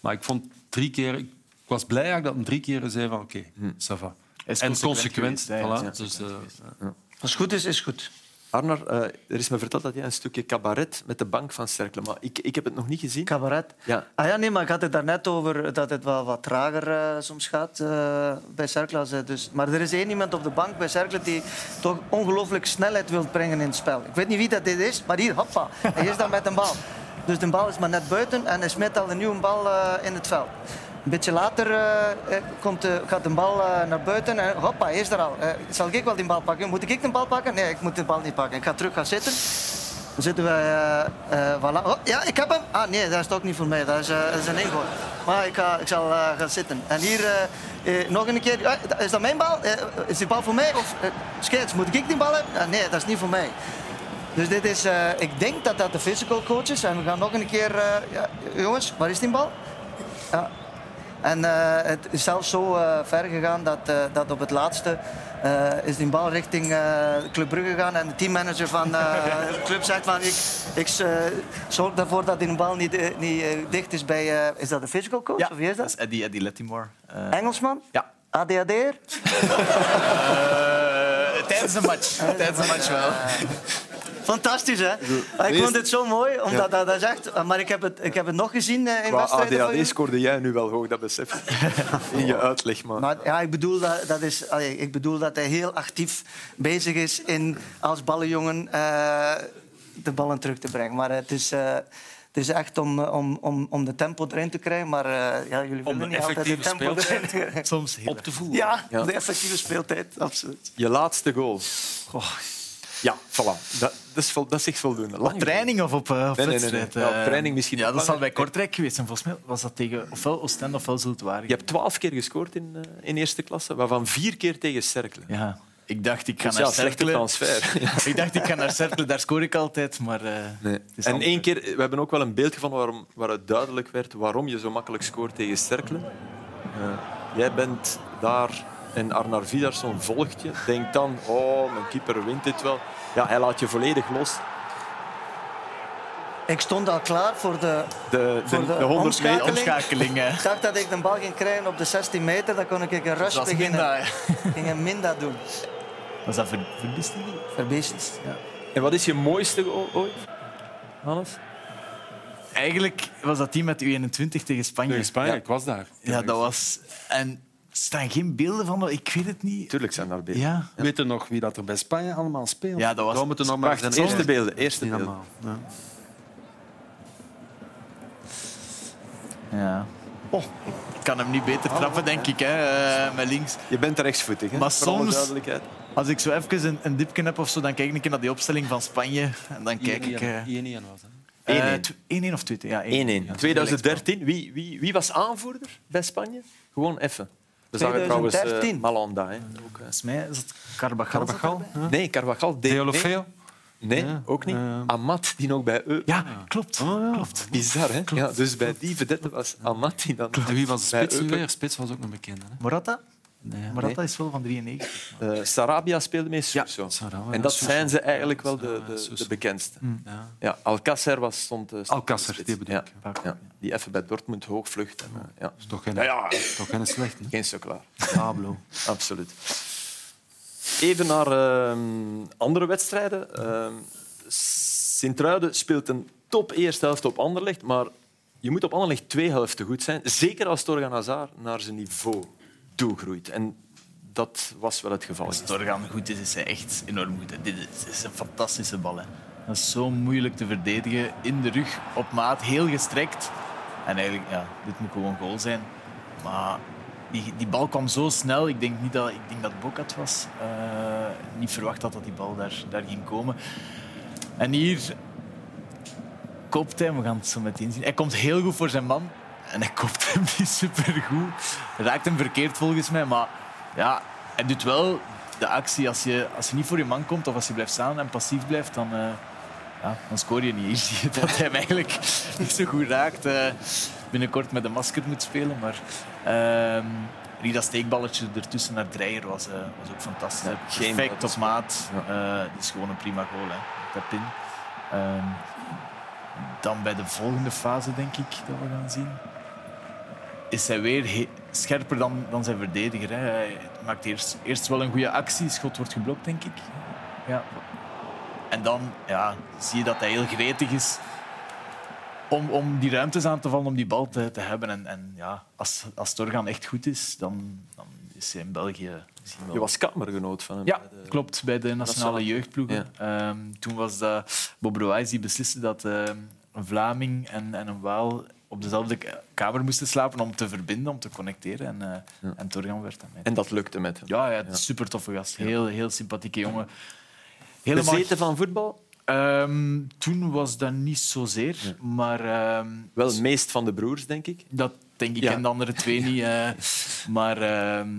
Maar ik vond drie keer... Ik was blij dat ik dat drie keer zei van oké, ça va. Is En consequent geweest, voilà. Ja. Dus, eh, Als het goed is, is het goed. Arnar, eh, er is me verteld dat jij een stukje cabaret met de bank van Cercle... Maar ik, ik heb het nog niet gezien. Cabaret. Ja. Ah ja, nee, maar ik had het daarnet over dat het wel wat trager eh, soms gaat eh, bij Cercle. Dus, maar er is één iemand op de bank bij Cercle die toch ongelooflijk snelheid wil brengen in het spel. Ik weet niet wie dat dit is, maar hier, hoppa, hij is dan met een bal. Dus de bal is maar net buiten en hij smijt al een nieuwe bal eh, in het veld. Een beetje later eh, eh, komt de, gaat de bal eh, naar buiten en hoppa, hij is er al. Eh, zal ik wel die bal pakken? Moet ik de bal pakken? Nee, ik moet de bal niet pakken. Ik ga terug gaan zitten. Dan zitten eh, eh, voilà. Oh, ja, ik heb hem. Ah nee, dat is toch niet voor mij. Dat is, eh, dat is een ingooi. Maar ik, ga, ik zal eh, gaan zitten. En hier eh, eh, nog een keer. Eh, is dat mijn bal? Eh, is die bal voor mij? Of scheids, moet ik die bal hebben? Ah, nee, dat is niet voor mij. Dus dit is... eh, ik denk dat dat de physical coach is. En we gaan nog een keer... eh, ja, jongens, waar is die bal? Ja. En eh, het is zelfs zo eh, ver gegaan dat, eh, dat op het laatste eh, is die bal richting eh, Club Brugge gegaan. En de teammanager van eh, de club zegt van... Ik, ik zorg ervoor dat die bal niet, niet dicht is bij... eh, is dat de physical coach? Ja, Of wie is dat dat? is Eddie, Eddie Lettimore. Eh, Engelsman? ja. ADHD'er? Eh, tijdens de match. tijdens de match wel. Fantastisch, hè? Ik vond dit zo mooi, omdat dat, dat is echt... Maar ik heb het, ik heb het nog gezien eh, in Qua wedstrijden van ADHD scoorde jij nu wel hoog, dat besef ik. In je uitleg, maar... Maar ja, ik bedoel dat, dat is, allee, ik bedoel dat hij heel actief bezig is in als ballenjongen eh, de ballen terug te brengen. Maar het is, eh, het is echt om, om, om, om de tempo erin te krijgen. Maar eh, ja, jullie willen de niet altijd de tempo erin. Soms heel Op te voeren. Ja, Ja. de effectieve speeltijd, absoluut. Je laatste goal. Goh. Ja, voilà. Dat, dat, is, vol, dat is echt voldoende. Lang Op training of op, uh, op Nee, nee, nee, wedstrijd? nee. Ja, op Eh, training misschien Ja, dat zal bij Kortrijk geweest zijn. Volgens mij was dat tegen ofwel Oostende ofwel Zultwaardig. Je hebt twaalf keer gescoord in, eh, in eerste klasse, waarvan vier keer tegen Cercle. Ja. Ik dacht, ik ga naar Cercle. transfer. Ja. Ik dacht, ik ga naar Cercle, daar scoor ik altijd. Maar, eh, Nee. het En anders. één keer, we hebben ook wel een beeld gevonden waarom, waaruit duidelijk werd waarom je zo makkelijk scoort tegen Cercle. Eh, jij bent daar en Arnar Vidarsson volgt je. Denkt dan, oh, mijn keeper wint dit wel. Ja, hij laat je volledig los. Ik stond al klaar voor de... De, de, Voor de de 100 meter. omschakeling. Omschakeling. Ik dacht dat ik de bal ging krijgen op de 16 meter. Dan kon ik een rush beginnen. Minda. Ging een minda doen. Was dat ver. Ja. En wat is je mooiste ooit, Hannes? Eigenlijk was dat team met U21 tegen Spanje. Tegen Spanje, Ja. ik was daar. Ja, dat was... En staan geen beelden van, ik weet het niet. Tuurlijk zijn daar beelden. Ja, Weet je nog wie dat er bij Spanje allemaal speelt? Ja, dat was- moeten we nog maar zijn eerste beelden. Eerste beelden. allemaal. Ja. ja. Oh, ik kan hem niet beter trappen, denk ik, hè, eh, met links. Je bent rechtsvoetig, hè? Maar soms- duidelijkheid. Als ik zo even een, een dipje heb of zo, dan kijk ik een keer naar die opstelling van Spanje. En dan kijk ik... eh, 1-1 was het. 1-1. eh, 1-1 of 2 Ja, 1-1. 2013, wie, wie, wie was aanvoerder bij Spanje? Gewoon even. We zagen trouwens 2013. Malanda. Hè. Ook, eh. Volgens mij is het Carvajal. Carvajal? Nee, Carvajal Deolofeo? Nee, Ja. ook niet. Eh. Amat, die nog bij Eu. Ja, klopt. klopt. Bizar, hè? Ja, dus bij die vedette was Amat die dan... En wie was de spits nu Eupen- weer? Spits was ook nog bekend. Hè? Morata? Nee. Morata is wel van 93. Eh, Sarabia speelde mee Suso. Sarabia, en dat Suso. zijn ze eigenlijk wel de, Ja, de, de bekendste. Ja. Ja, Alcacer was, stond... Alcacer, de die bedoel ja. ik. Ja, die even bij Dortmund hoog vlucht. En, ja. Is toch geen, Ja, ja. toch geen slecht. Hè? Geen zo klaar. Pablo. Absoluut. Even naar ehm, andere wedstrijden. Ehm Sint-Truiden speelt een top eerste helft op Anderlecht, maar je moet op Anderlecht twee helften goed zijn. Zeker als Torgan Hazard naar zijn niveau En dat was wel het geval. Als Torgan goed is, is hij echt enorm goed. Dit is, een fantastische bal. Dat is zo moeilijk te verdedigen. In de rug, op maat, heel gestrekt. En eigenlijk, ja, dit moet gewoon goal zijn. Maar die, die bal kwam zo snel. Ik denk niet dat, ik denk dat Bokat was. Eh, niet verwacht had dat die bal daar, daar ging komen. En hier kopt hij, we gaan het zo meteen zien. Hij komt heel goed voor zijn man. En hij kopt hem niet supergoed. Raakt hem verkeerd volgens mij. Maar ja, hij doet wel de actie. Als je, als je niet voor je man komt of als je blijft staan en passief blijft, dan, eh, ja, dan scoor je niet. Zie je dat hij hem eigenlijk niet zo goed raakt. Eh, binnenkort met een masker moet spelen. Maar dat steekballetje ertussen naar Dreyer was, eh, was ook fantastisch. Ja, Perfect op maat. Het is gewoon een prima goal. Hè. Tap in. Ehm, dan bij de volgende fase, denk ik, dat we gaan zien, is hij weer he- scherper dan, dan zijn verdediger. Hè. Hij maakt eerst, eerst wel een goede actie. Schot wordt geblokt, denk ik. Ja. En dan ja, zie je dat hij heel gretig is om, om die ruimtes aan te vallen, om die bal te, te hebben. En, en ja, als, als Torgan echt goed is, dan, dan is hij in België... misschien wel- Je was kamergenoot van hem. ja, bij de- klopt. Bij de nationale jeugdploegen. Ehm, toen was dat Bob Roijs die besliste dat ehm, een Vlaming en, en een Waal op dezelfde ka- kamer moesten slapen om te verbinden, om te connecteren. En, Ja. en werd daarmee. En dat lukte met hem. Ja, ja, super toffe gast. Heel, heel sympathieke jongen. Helemaal... Bezeten van voetbal? Ehm, toen was dat niet zozeer, maar ehm, Wel het meest van de broers, denk ik. dat denk ik Ja. en de andere twee niet. eh. maar ehm,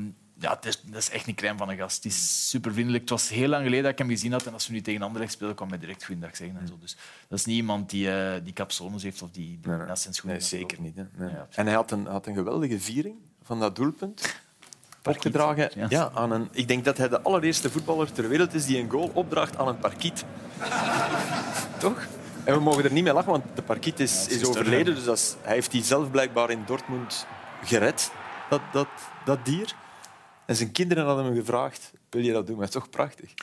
ja, het is, dat is echt een crème van een gast. Het is super vriendelijk. Het was heel lang geleden dat ik hem gezien had. En als we nu tegen Anderlecht spelen, kwam hij direct goeiedag zeggen. En zo. Dus dat is niet iemand die, eh die capsones heeft of die, die naast zijn schoenen Nee, zeker niet. Hè. Nee. Ja, en hij had een, had een geweldige viering van dat doelpunt. opgedragen ja. ja. aan een... Ik denk dat hij de allereerste voetballer ter wereld is die een goal opdraagt aan een parkiet. Toch? En we mogen er niet mee lachen, want de parkiet is, is overleden. Dus dat is- hij heeft die zelf blijkbaar in Dortmund gered, dat, dat, dat dier. En zijn kinderen hadden hem gevraagd, wil je dat doen? Maar dat is toch prachtig?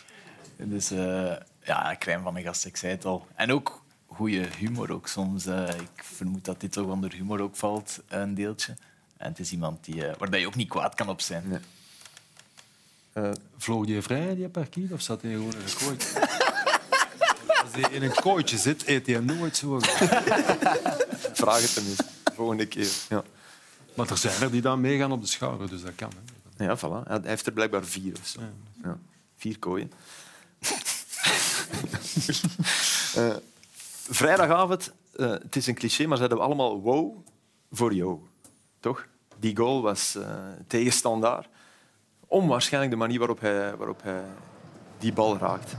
Dus eh, ja, crème van een gast, ik zei het al. En ook goede humor ook soms. eh. ik vermoed dat dit ook onder humor ook valt, een deeltje. En het is iemand die, eh, waar je ook niet kwaad kan op zijn. Nee. Eh, Vloog die vrij, die parkiet, of zat hij gewoon in een kooitje? Als hij in een kooitje zit, eet hij nooit zo. vraag het hem eens, volgende keer. Ja. Maar er zijn er die dan meegaan op de schouder, dus dat kan. Hè. Ja, voilà. Hij heeft er blijkbaar vier of zo. Ja. Vier kooien. Eh, vrijdagavond, eh, het is een cliché, maar ze hadden allemaal wow voor jou. Toch? Die goal was eh tegenstandaard. Onwaarschijnlijk de manier waarop hij, waarop hij die bal raakt.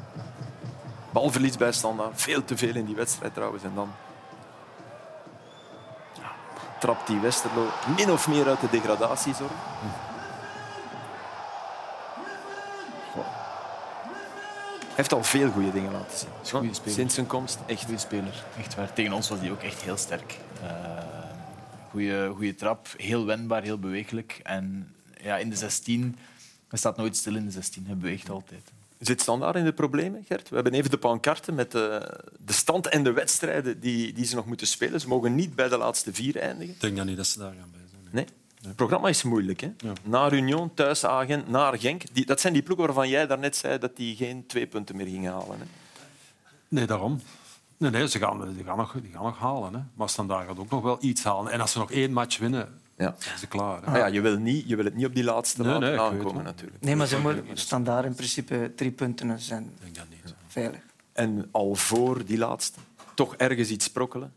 Balverlies bij standaard. Veel te veel in die wedstrijd trouwens. En dan trapt die Westerlo min of meer uit de degradatiezorg. Heeft al veel goede dingen laten zien. een goede speler. Sinds zijn komst. Echt. Goede speler, echt waar. Tegen ons was hij ook echt heel sterk. Eh goeie, goeie trap, heel wendbaar, heel bewegelijk. En ja, in de 16, hij staat nooit stil in de 16, hij beweegt altijd. Zit standaard in de problemen, Gert? We hebben even de pancarte met de, de stand en de wedstrijden die, die ze nog moeten spelen. Ze mogen niet bij de laatste vier eindigen. Ik denk dan niet dat ze daar gaan bij. Het programma is moeilijk. Hè? Ja. Naar Union, thuis Agent, naar Genk. Die, dat zijn die ploegen waarvan jij daarnet zei dat die geen twee punten meer gingen halen. Hè? Nee, daarom. Nee, nee ze gaan, die gaan, nog, die gaan nog halen. Hè. Maar Standaard gaat ook nog wel iets halen. En als ze nog één match winnen, Ja. zijn ze klaar. Maar ja, je, wil niet, je wil het niet op die laatste Nee, aankomen, natuurlijk. Nee, maar ze moeten standaard in principe drie punten zijn Ik denk dat niet. veilig. En al voor die laatste, toch ergens iets sprokkelen.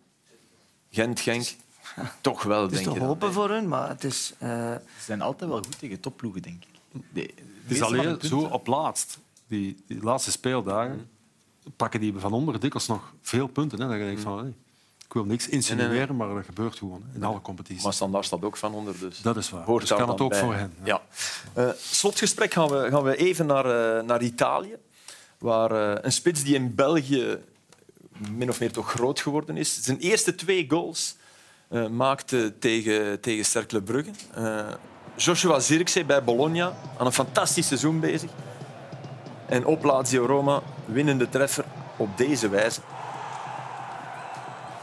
Gent, Genk, toch wel, Het is denk te hopen voor hun, maar het is... eh, Ze zijn altijd wel goed tegen topploegen, denk ik. De, de Het is van alleen zo op laatst, die, die laatste speeldagen, pakken die van onder dikwijls nog veel punten. Hè. Dan denk ik van, hey, ik wil niks insinueren, Nee, nee, maar dat gebeurt gewoon in alle competities. Maar standaard staat ook van onder, dus Dat is waar. hoort Dus kan het ook bij. voor hen, ja. Ja. Eh, slotgesprek gaan we, gaan we even naar, eh, naar Italië, waar een spits die in België min of meer toch groot geworden is, zijn eerste twee goals eh, maakte tegen, tegen Cercle Brugge. Eh, Joshua Zirkzee bij Bologna, aan een fantastisch seizoen bezig. En op Lazio Roma, winnende treffer op deze wijze.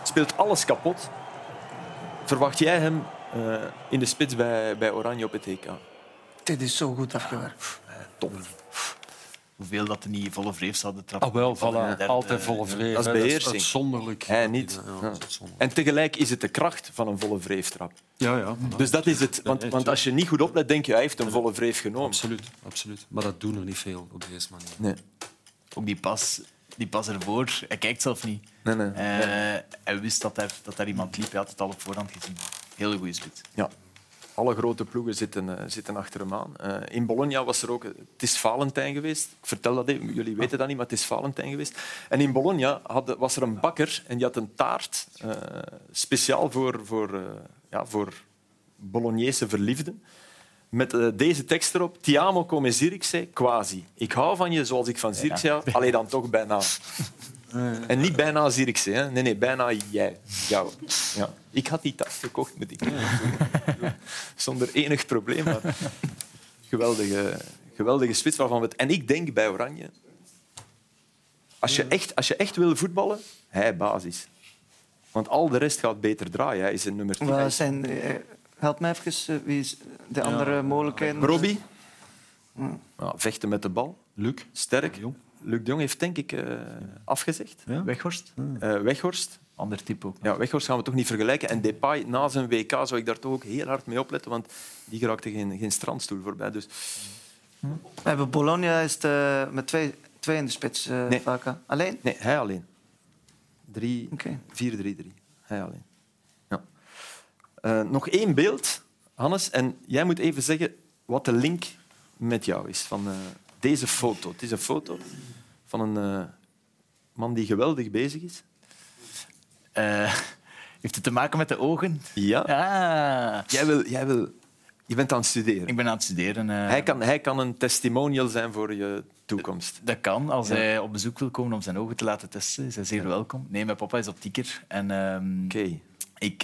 Speelt alles kapot. Verwacht jij hem eh, in de spits bij, bij Oranje op het EK? dit is zo goed afgewerkt. Top. Hoeveel dat er niet volle vreef zouden trappen. Ah, wel, voilà. altijd volle vrees. dat is beheersing. uitzonderlijk. Hij niet. Ja, Ja. dat uitzonderlijk. En tegelijk is het de kracht van een volle vreeftrap. ja, ja. Dus dat is het. Want, want als je niet goed oplet, denk je hij heeft een volle vreef genomen. Absoluut, absoluut. Maar dat doen er niet veel op deze manier. Nee. Ook die pas, die pas ervoor, hij kijkt zelf niet. Nee, nee. Eh, Hij wist dat, er, dat daar iemand liep, hij had het al op voorhand gezien. Hele goede spits. Ja. Alle grote ploegen zitten, eh, zitten achter hem aan. Eh, in Bologna was er ook... Het is Valentijn geweest. Ik vertel dat even. Jullie weten dat niet, maar het is Valentijn geweest. En in Bologna had, was er een bakker en die had een taart eh, speciaal voor, voor, eh, ja, voor Bolognese verliefden. Met eh, deze tekst erop. Ti amo come Zirkzee, quasi. Ik hou van je zoals ik van Zirkzee hou. Alleen dan toch bijna. En niet bijna Zirkzee. Hè. Nee, nee, bijna jij. Jou. Ja. Ik had die tas gekocht, moet ik Zonder enig probleem. Maar geweldige, geweldige spits waarvan we het... En ik denk bij Oranje... Als je echt, als je echt wil voetballen, hij basis. Want al de rest gaat beter draaien. Hij is een nummer 10. Wat zijn, eh, help mij even, eh, wie is de andere mogelijkheden? Robbie. Ja, vechten met de bal. Luc? Sterk. Jong. Luc de Jong heeft denk ik eh, afgezegd. Weghorst? Eh, Weghorst. Ander type ook. Ja, Weghorst gaan we toch niet vergelijken. En Depay, na zijn WK zou ik daar toch ook heel hard mee opletten, want die geraakte geen, geen strandstoel voorbij. Dus We hebben Bologna is de, met twee, twee in de spits eh Nee. vaak. hè? Alleen? nee, hij alleen. 3, Oké. 4-3-3. Hij alleen. Ja. Eh, nog één beeld, Hannes. En jij moet even zeggen wat de link met jou is van eh, deze foto. Het is een foto van een eh, man die geweldig bezig is. Eh, heeft het te maken met de ogen? Ja. Ah. Jij wil, jij wil Je bent aan het studeren. Ik ben aan het studeren. eh, Hij kan, hij kan een testimonial zijn voor je toekomst. Dat kan. Als hij op bezoek wil komen om zijn ogen te laten testen, is hij zeer welkom. Nee, mijn papa is optieker. En ehm, ik,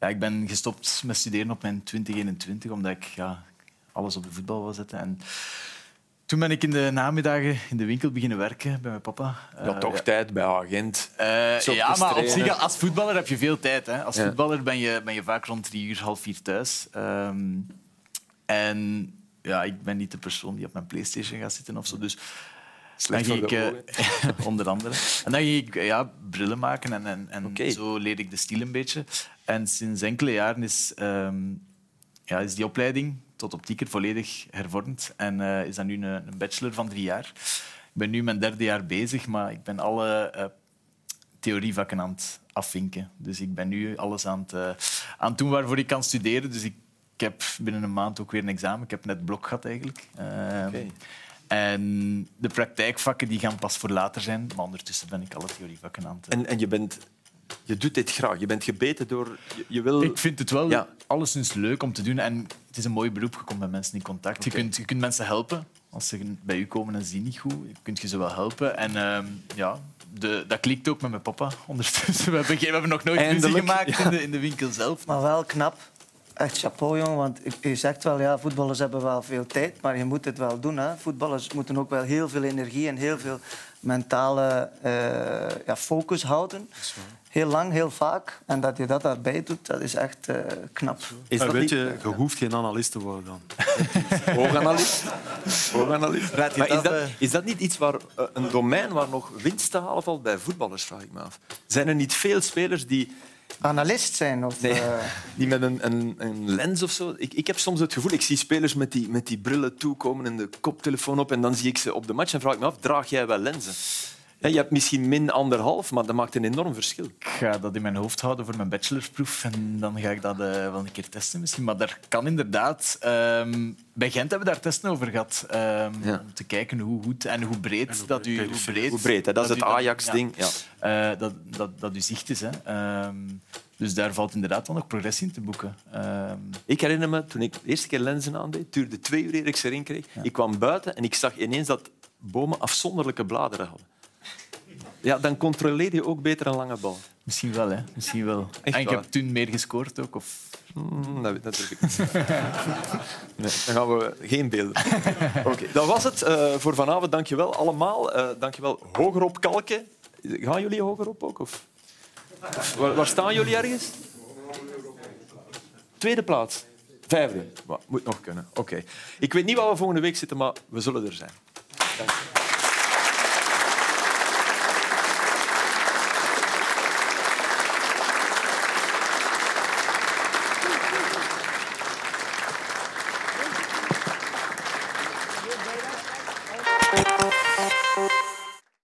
ja, ik ben gestopt met studeren op mijn 2021, omdat ik ja, alles op de voetbal wil zetten. En toen ben ik in de namiddagen in de winkel beginnen werken bij mijn papa. Ja, Eh, toch tijd bij agent. eh, ja, maar op zich, als voetballer heb je veel tijd. Hè. Als Ja. voetballer ben je, ben je vaak rond drie uur, half vier thuis. Ehm, en ja, ik ben niet de persoon die op mijn Playstation gaat zitten of zo. Dus Slecht dan ging ik, eh, onder andere. En dan ging ik ja, brillen maken en, en, en zo leerde ik de stil een beetje. En sinds enkele jaren is, ehm, ja, is die opleiding tot optieker volledig hervormd. En eh, is dat nu een, een bachelor van drie jaar. Ik ben nu mijn derde jaar bezig, maar ik ben alle eh, theorievakken aan het afvinken. Dus ik ben nu alles aan het, eh, aan het doen waarvoor ik kan studeren. Dus ik, ik heb binnen een maand ook weer een examen. Ik heb net blok gehad eigenlijk. Oké. En de praktijkvakken die gaan pas voor later zijn. Maar ondertussen ben ik alle theorievakken aan het... En, en je, bent, je doet dit graag. Je bent gebeten door... Je, je wil... Ik vind het wel Ja. alleszins leuk om te doen. En het is een mooi beroep. Je komt met mensen in contact. Je, kunt, je kunt mensen helpen. Als ze bij u komen en zien niet goed, kunt je ze wel helpen. En ehm, ja, de, dat klikt ook met mijn papa ondertussen. We hebben, geen- we hebben nog nooit ruzie Eindelijk, gemaakt in, de, in de winkel zelf. Maar wel knap. Echt chapeau, jong. Want u zegt wel, ja, voetballers hebben wel veel tijd, maar je moet het wel doen. Hè. Voetballers moeten ook wel heel veel energie en heel veel mentale eh, ja, focus houden. Heel lang, heel vaak. En dat je dat daarbij doet, dat is echt eh, knap. Is dat niet... je, je hoeft geen analist te worden dan. Hooganalist. Hooganalist. Maar is dat, eh? is dat niet iets waar een domein waar nog winst te halen valt bij voetballers, vraag ik me af. Zijn er niet veel spelers die, Analist zijn of... nee, eh, die met een, een, een lens of zo... Ik, ik heb soms het gevoel, ik zie spelers met die, met die brillen toekomen en de koptelefoon op en dan zie ik ze op de match en vraag ik me af, draag jij wel lenzen? Je hebt misschien min anderhalf, maar dat maakt een enorm verschil. Ik ga dat in mijn hoofd houden voor mijn bachelorproef en dan ga ik dat eh, wel een keer testen misschien. Maar daar kan inderdaad... ehm, bij Gent hebben we daar testen over gehad. ehm, Ja. Om te kijken hoe goed en hoe breed dat u... Hoe breed, Hoe breed, hè? dat is het u Ajax-ding. Ja. ja, eh, dat, dat, dat uw zicht is. Hè. Ehm, dus daar valt inderdaad wel nog progressie in te boeken. Ehm, Ik herinner me, toen ik de eerste keer lenzen aandeed, het duurde twee uur eer ik ze erin kreeg. Ik kwam buiten en ik zag ineens dat bomen afzonderlijke bladeren hadden. Ja, dan controleer je ook beter een lange bal. misschien wel, hè. Misschien wel. Echt en ik heb toen meer gescoord ook. Of... Hmm, dat, dat durf ik niet. Nee, dan gaan we geen beelden. Oké, dat was het eh, voor vanavond. Dank je wel allemaal. Eh dank je wel. Hoger op kalken. Gaan jullie hoger op ook? Of? Waar, waar staan jullie ergens? Tweede plaats. Vijfde. Maar, moet nog kunnen. Oké. Ik weet niet waar we volgende week zitten, maar we zullen er zijn. Dank je.